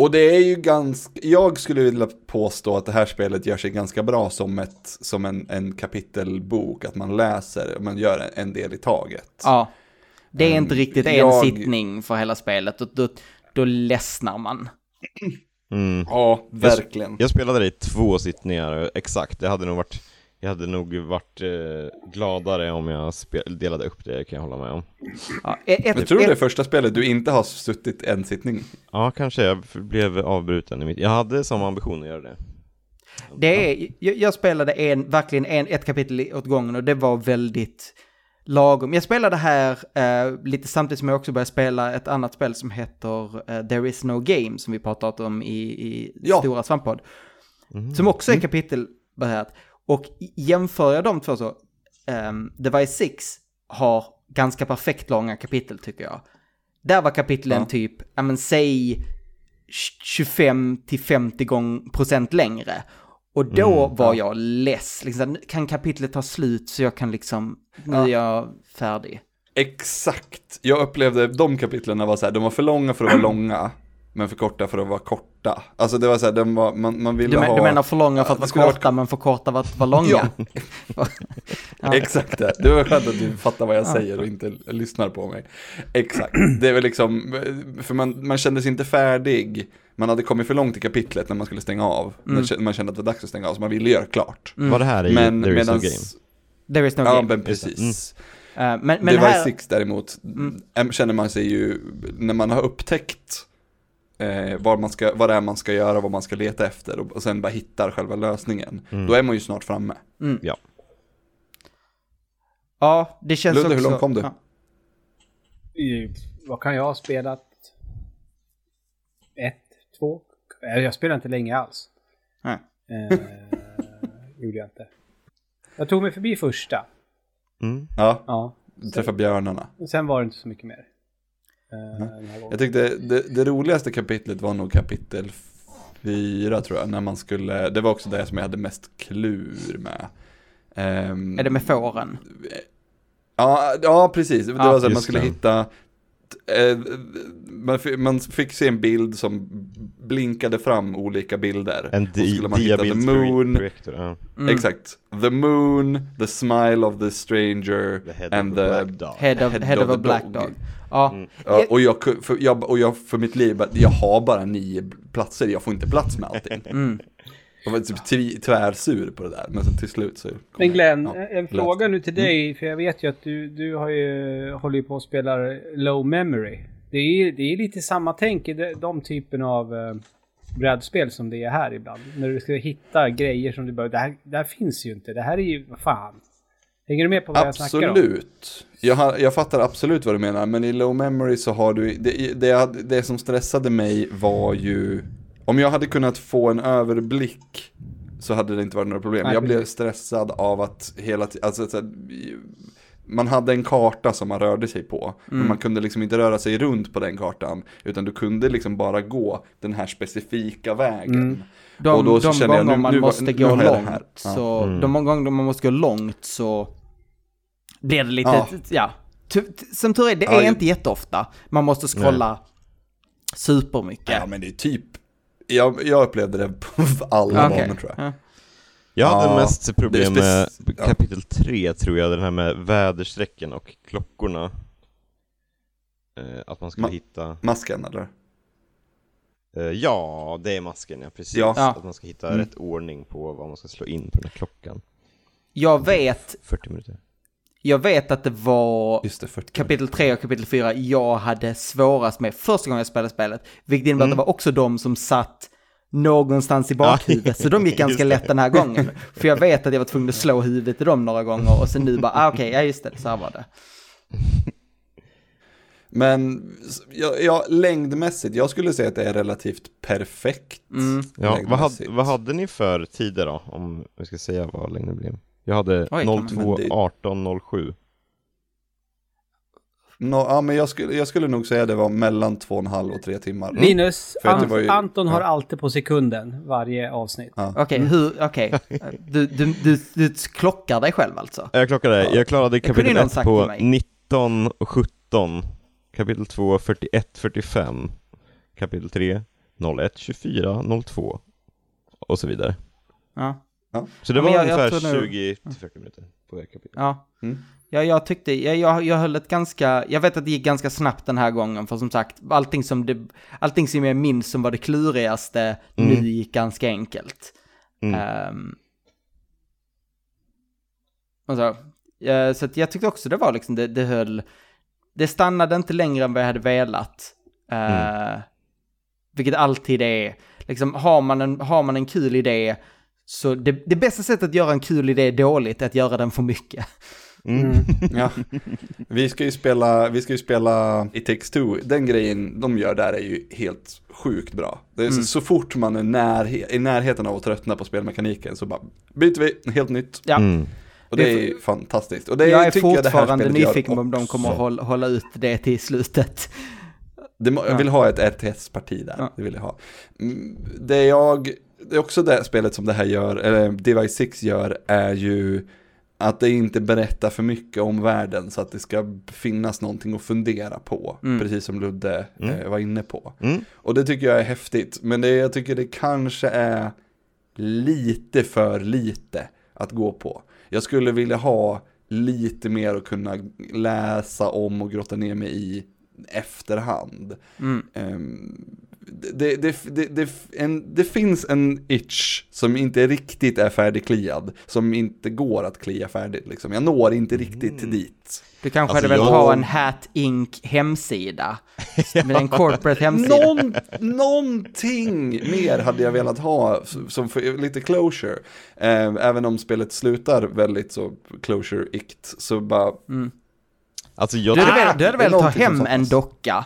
Och det är ju ganska, jag skulle vilja påstå att det här spelet gör sig ganska bra som, ett, som en, en kapitelbok, att man läser, man gör en, en del i taget. ja. Det är inte riktigt en jag- sittning för hela spelet, och då, då ledsnar man. Mm. Ja, verkligen. Jag spelade det i två sittningar, exakt. Det hade nog varit, jag hade nog varit eh, gladare om jag spel, delade upp det, kan jag hålla med om. Ja, ett, Jag ett, tror det är första spelet du inte har suttit en sittning. Ja, kanske jag blev avbruten i mitt... Jag hade som ambition att göra det. det är, jag, jag spelade en, verkligen en, ett kapitel åt gången och det var väldigt lagom. Jag spelade här eh, lite samtidigt som jag också började spela ett annat spel som heter eh, There is no game som vi pratat om i, i Ja. Stora Svamppodd. Som också är kapitelbaserat. Och jämför jag de två så, um, Device 6 har ganska perfekt långa kapitel tycker jag. Där var kapitlen Ja. typ, ja men säg 25 till 50 gång procent längre. Och då var jag less, liksom, kan kapitlet ta slut så jag kan liksom, nu är jag färdig. Exakt. Jag upplevde de kapitlen var så här, de var för långa för att vara långa, men för korta för att vara korta. Alltså det var så här, de var, man, man ville Du, men, ha... du menar för långa för Ja, att vara korta men för korta för att vara långa? Ja. Exakt det. Det var skönt att du fattar vad jag säger och inte lyssnar på mig. Exakt. Det väl liksom, för man, man kände sig inte färdig. Man hade kommit för långt i kapitlet när man skulle stänga av. Mm. Man, man kände att det var dags att stänga av, så man ville göra klart. Var det här i Men There is no medans, game? There is no ja game. men precis. Eh, men men Device här, 6 däremot, äm, känner man sig ju, när man har upptäckt eh, vad, man ska, vad det är man ska göra, vad man ska leta efter och, och sen bara hittar själva lösningen, då är man ju snart framme. Ja. ja det känns Ludde, också... hur långt kom du? Ja. I, vad kan jag ha spelat? Två? Eh, Jag spelar inte länge alls. Nej. Eh, gjorde jag inte. Jag tog mig förbi första. Mm. Ja, Ja. träffa björnarna. Sen var det inte så mycket mer. Eh, gången. Jag tyckte det, det roligaste kapitlet var nog kapitel fyra tror jag, när man skulle, det var också det som jag hade mest klur med. Ehm, Är det med fåren? Ja, ja precis. Det Ja, var så att man skulle det. hitta, eh, man, man fick se en bild som blinkade fram olika bilder. En Och så di skulle man hitta the diabildsprojektor. moon, Ja. Mm. exakt, the moon, the smile of the stranger, The head and of the the, black dog. Head of, Head head of of a black dog. dog. Ja. Mm. Ja, och, jag, för, jag, och jag för mitt liv, jag har bara nio platser, jag får inte plats med allting. Mm. Jag var typ tv- tvärsur på det där, men sen till slut så Men jag- Glenn, ja, en fråga nu till dig, för jag vet ju att du, du har ju, håller ju på att spela low memory. Det är, det är lite samma tänk i de, de typen av uh, brädspel som det är här ibland. När du ska hitta grejer som du bara, det här, det här finns ju inte, det här är ju, vad fan. Hänger du med på vad jag snackar om? Absolut. Jag, jag fattar absolut vad du menar, men i low memory så har du, det, det, det som stressade mig var ju, om jag hade kunnat få en överblick så hade det inte varit några problem. Nej, jag blev stressad av att hela tiden, alltså så här, man hade en karta som man rörde sig på, men man kunde liksom inte röra sig runt på den kartan, utan du kunde liksom bara gå den här specifika vägen. De, Och då så de känner jag, gånger nu- man nu måste nu gå långt, här. Ja. så Mm. de gånger man måste gå långt så blir det lite, Ja. ja. Som tur är, det Ja, är ju- inte jätteofta. Man måste scrolla supermycket. Ja men det är typ, jag, jag upplevde det på alla Okej. banor tror jag. Ja. Jag hade Ja, mest problem med kapitel 3 tror jag, den här med väderstrecken och klockorna. Eh, att man skulle Ma- hitta, Masken eller? eh, ja det är masken ja, precis. Ja. Att man ska hitta Mm. rätt ordning på vad man ska slå in på den här klockan. Jag vet, 40 minuter. Jag vet att det var Just det, 40. kapitel 3 och kapitel 4 jag hade svårast med första gången jag spelade spelet. Vilket innebär Mm. att det var också de som satt någonstans i bakhuvudet. Så de gick ganska lätt den här gången. För jag vet att jag var tvungen att slå huvudet i dem några gånger och sen nu bara, ah, okej, ja just det, så här var det. Men ja, ja, längdmässigt, jag skulle säga att det är relativt perfekt. Mm. Ja, vad hade, vad hade ni för tider då? Om vi ska säga vad längden blev. Jag hade Oj, kan man- 02, men det- 18, 07. Nå, ja, men jag skulle, jag skulle nog säga det var mellan två och en halv och tre timmar. Linus, Ant- ju- Anton har alltid på sekunden varje avsnitt. Ja. Okej, hur, okej. Du, du, du, du klockar dig själv alltså? Jag klockade, jag klarade kapitel ju någon 1 sagt till på mig. 19 och 17. Kapitel 2 41, 45. Kapitel 3 01, 24, 02. Och så vidare. Ja. Så det var jag- ungefär tror nog- 20-40 minuter på varje kapitel. Ja. Mm. Ja, jag tyckte, jag, jag, jag höll ett ganska, jag vet att det gick ganska snabbt den här gången, för som sagt, allting som, det, allting som jag minns som var det klurigaste Mm. nu gick ganska enkelt. Mm. Ehm, och så, eh, så att jag tyckte också det var liksom, det, det höll, det stannade inte längre än vad jag hade velat. Uh, Vilket alltid är, liksom har man en, har man en kul idé, så det, det bästa sättet att göra en kul idé dåligt är att göra den för mycket. Mm. Ja. Vi ska ju spela, vi ska ju spela It takes two. Den grejen de gör där är ju helt sjukt bra. Det är så, så fort man är närhe- i närheten av att tröttna på spelmekaniken så bara byter vi, helt nytt. Ja. Mm. Och det Det är fantastiskt. Och det jag är tycker jag det här fortfarande gör nyfiken på om de kommer att hålla, hålla ut det till slutet. Det, jag vill ha ett RTS-parti där, Ja. det vill jag ha. Mm, Det jag, det är också det spelet som det här gör, eller Device 6 gör, är ju att det inte berättar för mycket om världen så att det ska finnas någonting att fundera på, Mm. precis som Ludde Mm. eh, var inne på. Mm. Och det tycker jag är häftigt, men det, jag tycker det kanske är lite för lite att gå på. Jag skulle vilja ha lite mer att kunna läsa om och grotta ner mig i efterhand. Mm. Det, det, det, det, en, det finns en itch som inte riktigt är färdigkliad, som inte går att klia färdigt. Liksom. Jag når inte riktigt Mm. dit. Du kanske Alltså, hade velat jag- ha en Hat Inc hemsida. Med en corporate hemsida. Någon, någonting mer hade jag velat ha, som för, lite closure. Ehm, även om spelet slutar väldigt så closure-ikt, så bara, Alltså jag Du hade, velat, du hade det är velat ta hem en docka.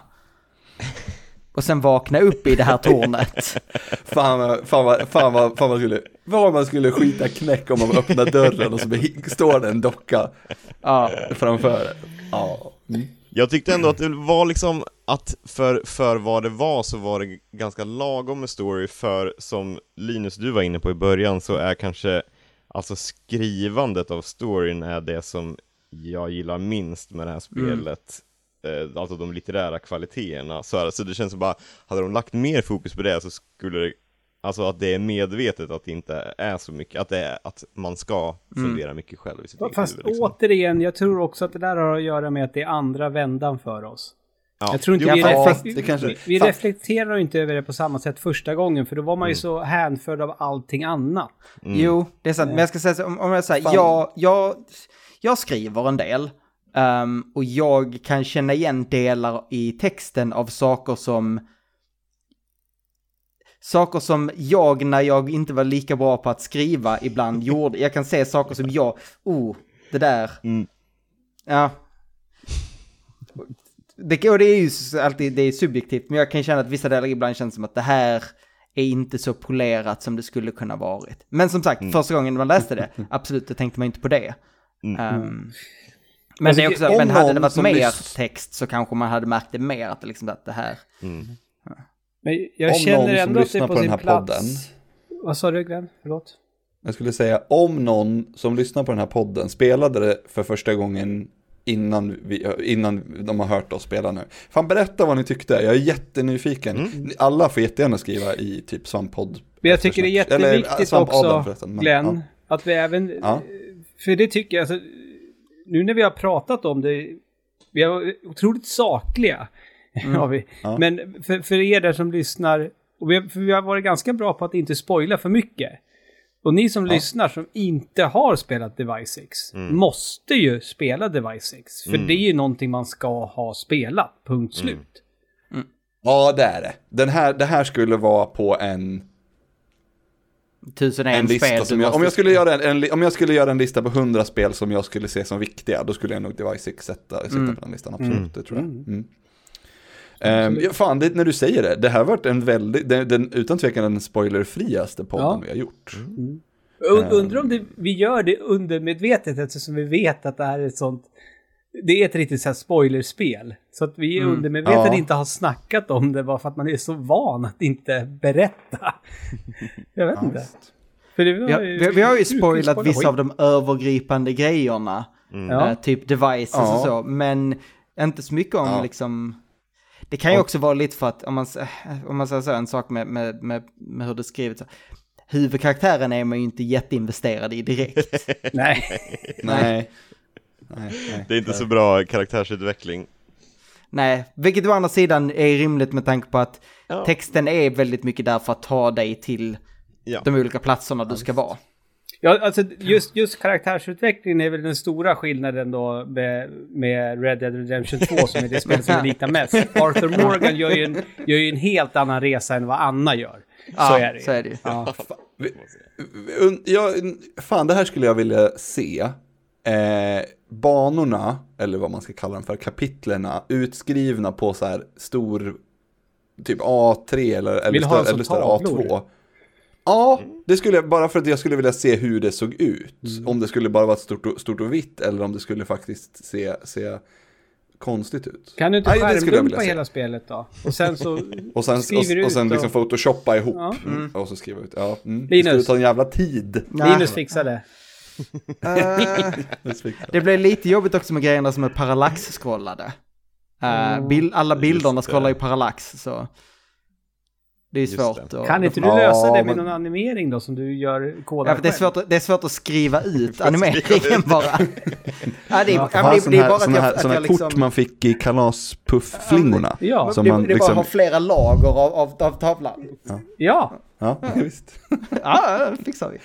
Och sen vakna upp i det här tornet. fan vad, fan vad, fan vad, fan vad man skulle skita knäck om man öppnar dörren och så står det en docka Ja, framför. Ja. Jag tyckte ändå att det var liksom att för, för vad det var så var det ganska lagom med story för som Linus du var inne på i början så är kanske alltså skrivandet av storyn är det som jag gillar minst med det här spelet. Eh, alltså de litterära kvaliteterna. Så, alltså det känns som bara, hade de lagt mer fokus på det så skulle det Alltså att det är medvetet att det inte är så mycket, att det är att man ska fundera mycket själv i sitt Fast huvud. Liksom. återigen, jag tror också att det där har att göra med att det är andra vändan för oss. Ja. Jag tror inte Jo, vi, ja, vi, vi reflekterar inte över det på samma sätt första gången, för då var man ju så hänförd av allting annat. jo, det är sant. Men jag ska säga så, om, om jag säger, jag, jag, jag skriver en del. Ehm, och jag kan känna igen delar i texten av saker som Saker som jag när jag inte var lika bra på att skriva ibland gjorde. Jag kan se saker som jag, oh, det där. Mm. Ja. Det, och det är ju alltid, det är subjektivt, men jag kan känna att vissa delar ibland känns som att det här är inte så polerat som det skulle kunna varit. Men som sagt, första gången man läste det, absolut, då tänkte man inte på det. Mm. Ehm, men, det är också, om men hade det varit mer lys- text så kanske man hade märkt det mer, att det liksom att det här... Mm. Men jag Om känner någon som ändå att det är lyssnar på, på den sin här plats. podden. Vad sa du Glenn? Förlåt? Jag skulle säga om någon som lyssnar på den här podden spelade det för första gången innan, vi, innan de har hört oss spela nu. Fan berätta vad ni tyckte, jag är jättenyfiken. Mm. Alla får jättegärna skriva i typ svamppodd. Men jag tycker det är Eller, jätteviktigt Adam också, men, Glenn, ja. att vi även... Ja. För det tycker jag, alltså, nu när vi har pratat om det, vi varit otroligt sakliga. Har vi. Mm. Ja. Men för, för er där som lyssnar, och vi har, för vi har varit ganska bra på att inte spoila för mycket. Och ni som lyssnar som inte har spelat Device 6 Mm. måste ju spela Device 6. För det är ju någonting man ska ha spelat, Mm. punkt slut. Ja, det är det. Den här, det här skulle vara på en, Tusen en en lista spel som jag, om, jag skulle göra en, en, om jag skulle göra en lista på 100 spel som jag skulle se som viktiga, då skulle jag nog Device 6 sätta, sätta Mm. på den listan, absolut, det tror jag. Mm. Ehm, ja, fan, det, när du säger det, det här har varit en väldigt, den, den, utan tvekan den spoilerfriaste podden Ja. vi har gjort. Und, undrar om det, vi gör det undermedvetet eftersom vi vet att det här är ett sånt... Det är ett riktigt så här spoilerspel. Så att vi undermedvetet Ja. inte har snackat om det bara för att man är så van att inte berätta. Jag vet inte. För det var Vi har, ju- vi, vi har ju spoilat spoila vissa av de övergripande grejerna. Ja. Eh, typ devices Ja. och så, men inte så mycket om Ja. liksom... Det kan ju också vara lite för att, om man, eh, om man säger så, en sak med, med, med, med hur det är skrivet, så, huvudkaraktären är man ju inte jätteinvesterad i direkt. Nej. Nej. Nej, nej. Det är inte så bra karaktärsutveckling. Nej, vilket å andra sidan är rimligt med tanke på att Ja. texten är väldigt mycket där för att ta dig till Ja. de olika platserna du ska vara. Ja, alltså just, just karaktärsutvecklingen är väl den stora skillnaden då med, med Red Dead Redemption 2 som är det spel som är liknar mest. Arthur Morgan gör ju, en, gör ju en helt annan resa än vad Anna gör. Så Ja, är det så är det ju. Ja. Jag, fan, det här skulle jag vilja se. Eh, banorna, eller vad man ska kalla dem för, kapitlerna, utskrivna på så här stor, typ A3 eller, eller, större, eller större tavlor? A2. Ja, det skulle jag, bara för att jag skulle vilja se hur det såg ut. Mm. Om det skulle bara vara stort och, stort och vitt eller om det skulle faktiskt se, se konstigt ut. Kan du inte det skärmdumpa hela spelet då? Och sen så Och sen, skriver du och, och ut sen liksom och- photoshoppa ihop. Ja. Mm. Och så skriva ut. Ja, mm. Det Linus. skulle ta en jävla tid. Linus fixar det. Eh, det blev lite jobbigt också med grejerna som är parallax-scrollade. Eh, bil, alla bilderna scrollar i parallax, så... Det är svårt det. att... Kan inte du Ja, lösa det med men- någon animering då som du gör kodar Ja, för det, är svårt, att- det är svårt att skriva ut animeringen bara. ja, det, är, ja, Ja, det, det är bara att såna jag, här, att såna jag här liksom... kort man fick i kalaspuffflingorna. Ja, Som det, man det bara liksom- att ha flera lager av, av, av tavlan. ja. Ja, visst. Ja, det fixar vi.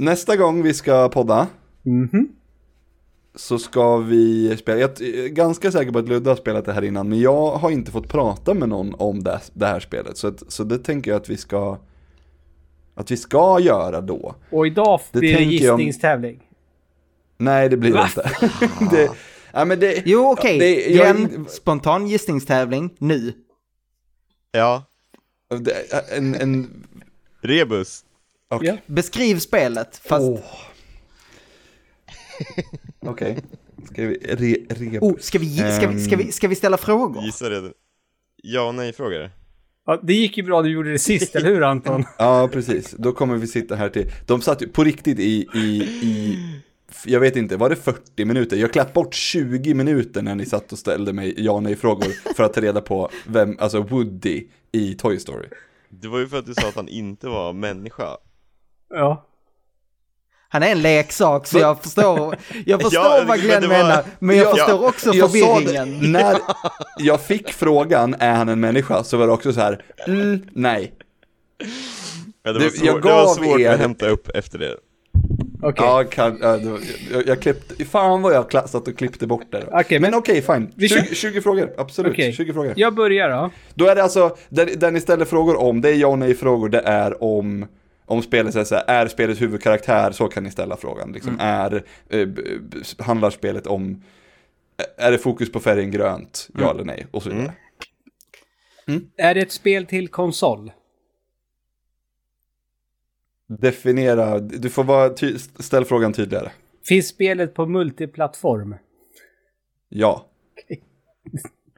Nästa gång vi ska podda Mhm. så ska vi spela, jag är ganska säker på att Ludde har spelat det här innan, men jag har inte fått prata med någon om det, det här spelet. Så, att, så det tänker jag att vi ska, att vi ska göra då. Och idag Det blir det jag om- gissningstävling. Nej, det blir Va? inte. det, ja, men det, Jo, okej. det- jag- Glenn, spontan gissningstävling, nu. Ja, en, en, rebus. Okej. Ja. Beskriv spelet, fast... Åh. Okej, ska vi, re, rebus. Oh, ska, vi, ska, vi, ska, vi, ska vi ställa frågor? Gissa redan. Ja och nej-frågor. Ja, det gick ju bra, du gjorde det sist, eller hur Anton? Ja, precis. Då kommer vi sitta här till... De satt ju på riktigt i, i, i... Jag vet inte, var det 40 minuter? Jag klappade bort 20 minuter när ni satt och ställde mig ja nej-frågor för att ta reda på vem, alltså Woody i Toy Story. Det var ju för att du sa att han inte var människa. Ja. Han är en leksak, så jag förstår, jag förstår Ja, vad men Glenn det var- menar. Men jag Ja, förstår också Jag förvirringen. det, när jag fick frågan, är han en människa? Så var det också så här, mm, nej. Ja, det, var svår, jag det var gav svårt er- att hämta upp efter det. Okej. Ja, kan, jag, jag klippte, fan vad jag satt och klippte bort det. då. Okej, men men- okej, fine. Vi 20, kör- 20 frågor, absolut. Okej. 20 frågor. Jag börjar då. Då är det alltså, där, där ni ställer frågor om, det är ja och nej frågor, det är om, om spelet är så här, är spelets huvudkaraktär, så kan ni ställa frågan. Liksom, är, eh, handlar spelet om, är det fokus på färgen grönt, ja eller nej, och så vidare. Är det ett spel till konsol? Definiera, du får bara ty- ställ frågan tydligare. Finns spelet på multiplattform? Ja.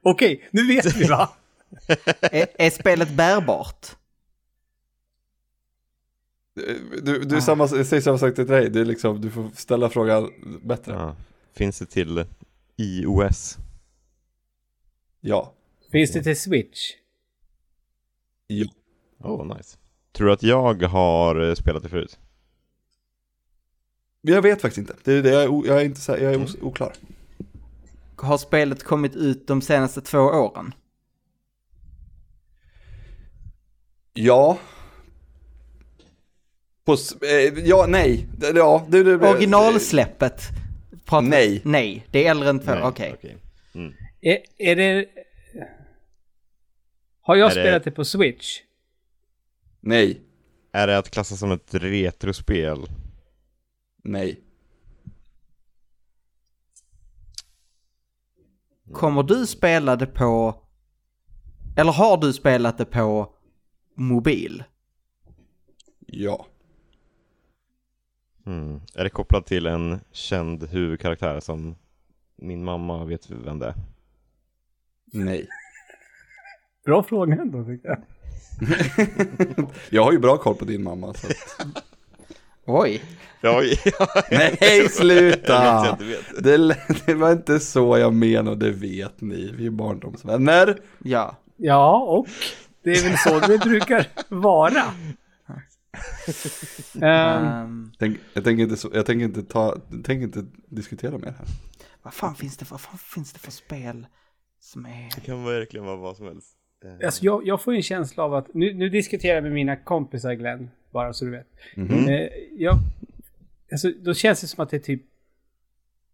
Okej, nu vet vi va? är, är spelet bärbart? Du, du samma, jag säger samma sak till dig, du, är liksom, du får ställa frågan bättre. Ja. Ja. Finns det till iOS? ja. Finns det till Switch? Oh, nice. Tror du att jag har eh, spelat det förut? Jag vet faktiskt inte. Det är det, jag, är jag är inte så, jag är os- oklar. Har spelet kommit ut de senaste två åren? Ja. På, eh, ja, nej. Det- Ja, du, du, Originalsläppet? Pratar- Nej. Nej, det är äldre än två, okej. Mm. Är, är det... Har jag Är det- spelat det på Switch? Nej. Är det att klassa som ett retrospel? Nej. Kommer du spela det på... Eller har du spelat det på mobil? Ja. Mm. Är det kopplat till en känd huvudkaraktär som min mamma vet vem det är? Nej. Bra fråga ändå tycker jag. Jag har ju bra koll på din mamma. Så. att- Oj. Ja, Nej, sluta! Det, det var inte så jag menade, det vet ni. Vi är barndomsvänner. Ja. Ja, och det är väl så det brukar vara. Ehm, Ehm, Tänk, jag, tänker inte jag tänker inte ta, jag tänker inte diskutera mer här. vad, fan finns det för, vad fan finns det för spel som är... Det kan verkligen vara vad som helst. Eh, alltså jag, jag får en känsla av att, nu, nu diskuterar jag med mina kompisar Glenn, bara så du vet. Mhm. Eh, jag, alltså, då känns det som att det är typ...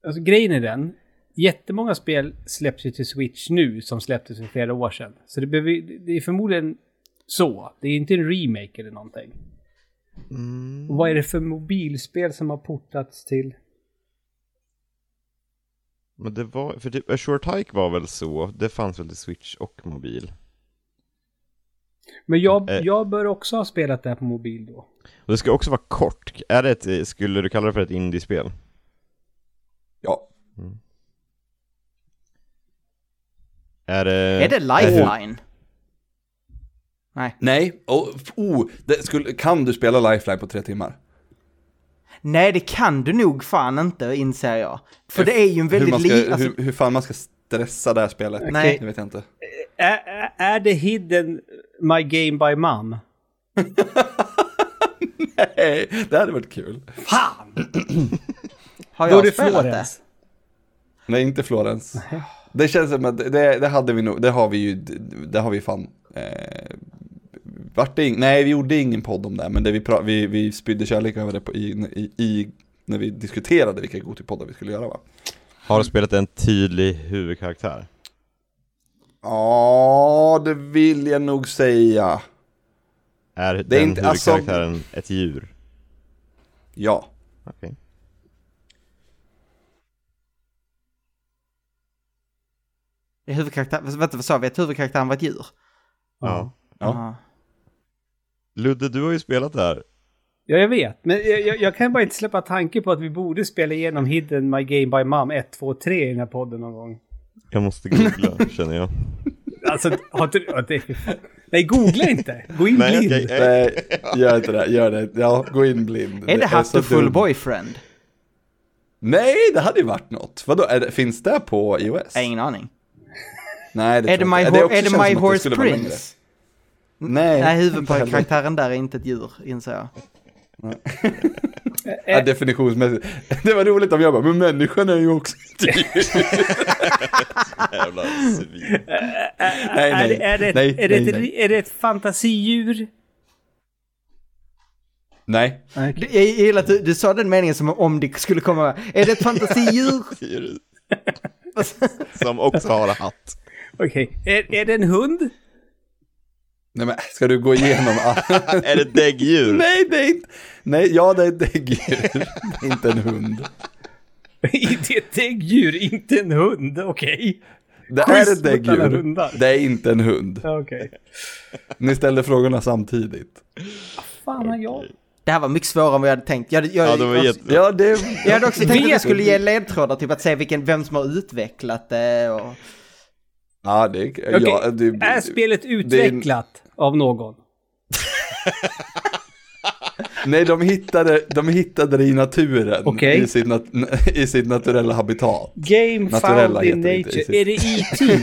Alltså grejen är den, jättemånga spel släpps ju till Switch nu som släpptes för flera år sedan. Så det, behöver, det är förmodligen så. Det är inte en remake eller någonting. Mm. Vad är det för mobilspel som har portats till? Men det var, för typ A Short Hike var väl så, det fanns väl till Switch och mobil. Men jag, Eh. jag bör också ha spelat det här på mobil då. Och det ska också vara kort, är det ett, skulle du kalla det för ett indiespel? Ja. Är det... Är det Lifeline? Nej. Nej, oh, oh, det skulle, kan du spela Lifeline på tre timmar? Nej, det kan du nog fan inte, inser jag. För det är ju en hur, väldigt man ska, li... Alltså, hur, hur fan man ska stressa det här spelet? Nej. Det vet jag inte. Är, är- det hidden My Game by Mom? Nej, det hade varit kul. Fan! har Då är jag det spelat det? Florens. Nej, inte Florens. Det känns som att det, det hade vi nog, det har vi ju, det har vi fan. Eh, vart det ing, nej, vi gjorde ingen podd om det, men det vi, pra, vi, vi spydde kärlek över det på, i, i, i, när vi diskuterade vilka Gotipoddar vi skulle göra va? Har spelet en tydlig huvudkaraktär? Ja, det vill jag nog säga. Är är den inte- alltså- huvudkaraktären ett djur? Ja. Okej. Är huvudkaraktär... Vänta, vad sa vi? Att huvudkaraktären var ett djur? Ja. Ja. Ja. Ludde, du har ju spelat det här. Ja, jag vet. Men jag, jag, jag kan bara inte släppa tanke på att vi borde spela igenom Hidden My Game by Mom 1, 2, 3 i den här podden någon gång. Jag måste googla, känner jag. Alltså, har det, nej, googla inte! Gå in Nej, blind! okej. Nej, gör inte det, gör det. Ja, gå in blind. Är det så Hatterfull dumt. Boyfriend? Nej, det hade ju varit något. Vadå, är det, finns det på iOS? Jag har ingen aning. Nej, det Är det My. Ho- också är det My det Horse. Prince? Nej, Nej, huvudkaraktären där är inte ett djur, inser jag. Ja, definitionsmässigt. Det var roligt om jag bara, men människan är ju också ett djur. Jävla svin. Nej, är, det, är, det, nej, är, det nej, ett, nej. är det ett fantasidjur? Nej, Jag gillar att du, du sa den meningen som om det skulle komma... Är det ett fantasidjur? Som också har hatt. Okej. Är, är det en hund? Nej men ska du gå igenom? Är det däggdjur? Nej, det är inte, nej, ja det är däggdjur, Det är inte en hund. Inte ett däggdjur, inte en hund. Okej. Det Quiz är ett däggdjur. Det är inte en hund. Okej. Ni ställde frågorna samtidigt. Fan, har jag... Det här var mycket svårare än vad jag hade tänkt. Jag, jag, Ja, det var jag. Ja, det... jag hade också tänkt att jag skulle ge ledtrådar, typ att se vilken, vem som har utvecklat det och... Ja, det... Okej, Ja, det Är spelet utvecklat av någon? Nej, de hittade, de hittade det i naturen. Okej. I, sitt nat I sitt naturella habitat. Game Naturella found in det inte, nature. Är det E.T.?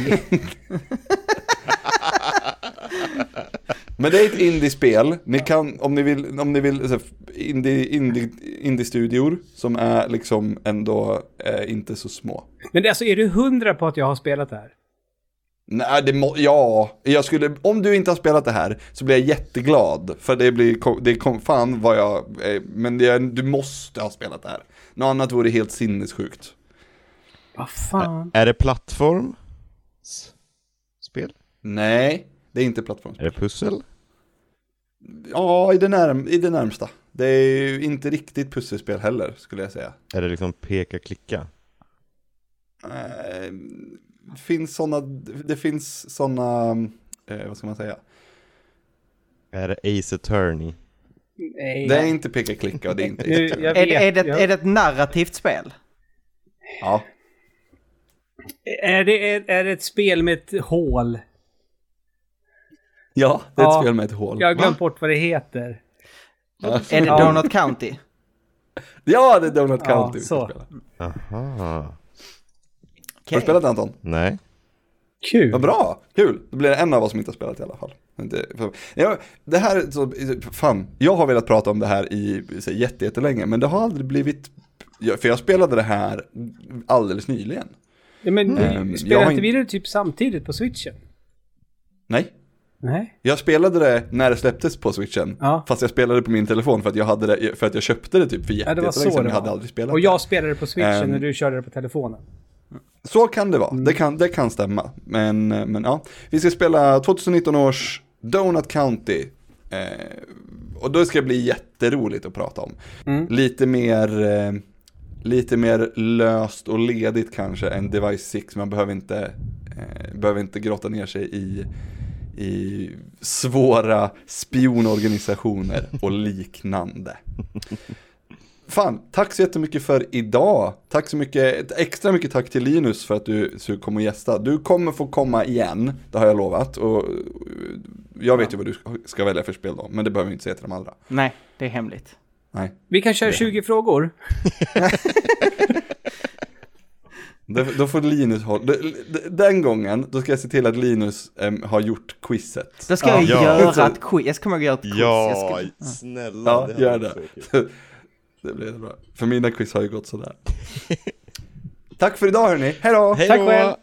Men det är ett indie-spel. Ni kan, om ni vill, om ni vill, så, indie, indie, indie-studior som är liksom ändå eh, inte så små. Men alltså, är du hundra på att jag har spelat det här? Nej, det må, ja, jag skulle, om du inte har spelat det här så blir jag jätteglad. För det blir, det kom fan vad jag, men det, du måste ha spelat det här. Något annat vore helt sinnessjukt. Vad fan? Är det plattform? S- Spel? Nej, det är inte plattformsspel. Är det pussel? Ja, i det, närm i det närmsta. Det är ju inte riktigt pusselspel heller, skulle jag säga. Är det liksom peka-klicka? Det finns sådana, det finns sådana, eh, vad ska man säga? Är det Ace Attorney? Nej. Det är inte peka-klicka och det är inte Nu, jag Är, det- är, det, jag- är det ett narrativt spel? Ja, Är det, är, är det ett spel med ett hål? ja, det är ett Ja. spel med ett hål. Jag har glömt bort vad det heter. Ja, Är det Ja. Donut County? ja det är Donut Ja, County ska så. spela. Aha. Har du spelat det, Anton? Nej. Kul. Vad bra, kul. Då blir det en av oss som inte har spelat i alla fall. Ja, det här, är så, fan, jag har velat prata om det här i så, jätte, jättelänge, men det har aldrig blivit, för jag spelade det här alldeles nyligen. Ja, men Mm. du har inte in- vi det typ samtidigt på switchen? Nej, Nej. jag spelade det när det släpptes på switchen, Ja. fast jag spelade på min telefon för att jag, hade det, för att jag köpte det typ för jätte, Ja, det var jättelänge så sedan, det jag hade aldrig spelat Och det. jag spelade på switchen Ehm. när du körde det på telefonen. Så kan det vara, Mm. det, kan, det kan stämma. Men, men ja, vi ska spela 2019 års Donut County. Eh, och då ska det bli jätteroligt att prata om. Mm. Lite mer, eh, lite mer löst och ledigt kanske än Device 6. Man behöver inte, eh, behöver inte grotta ner sig i, i svåra spionorganisationer och liknande. Fan, tack så jättemycket för idag. Tack så mycket, ett extra mycket tack till Linus för att du kom och gästa. Du kommer få komma igen, det har jag lovat. Och eh, jag vet ju vad du ska välja för spel då, men det behöver vi inte säga till de andra. Nej, det är hemligt. Nej. Vi kan köra 20 frågor. Då, då får Linus hålla, den gången, då ska jag se till att Linus em, har gjort quizet. Då ska jag Ja. göra ett quiz. Jag ska göra ett quiz. Ja, ska... snälla. Ja, gör det. Det blir bra. För mina quiz har ju gått sådär. Tack för idag hörni, hej då! Hej Tack själv.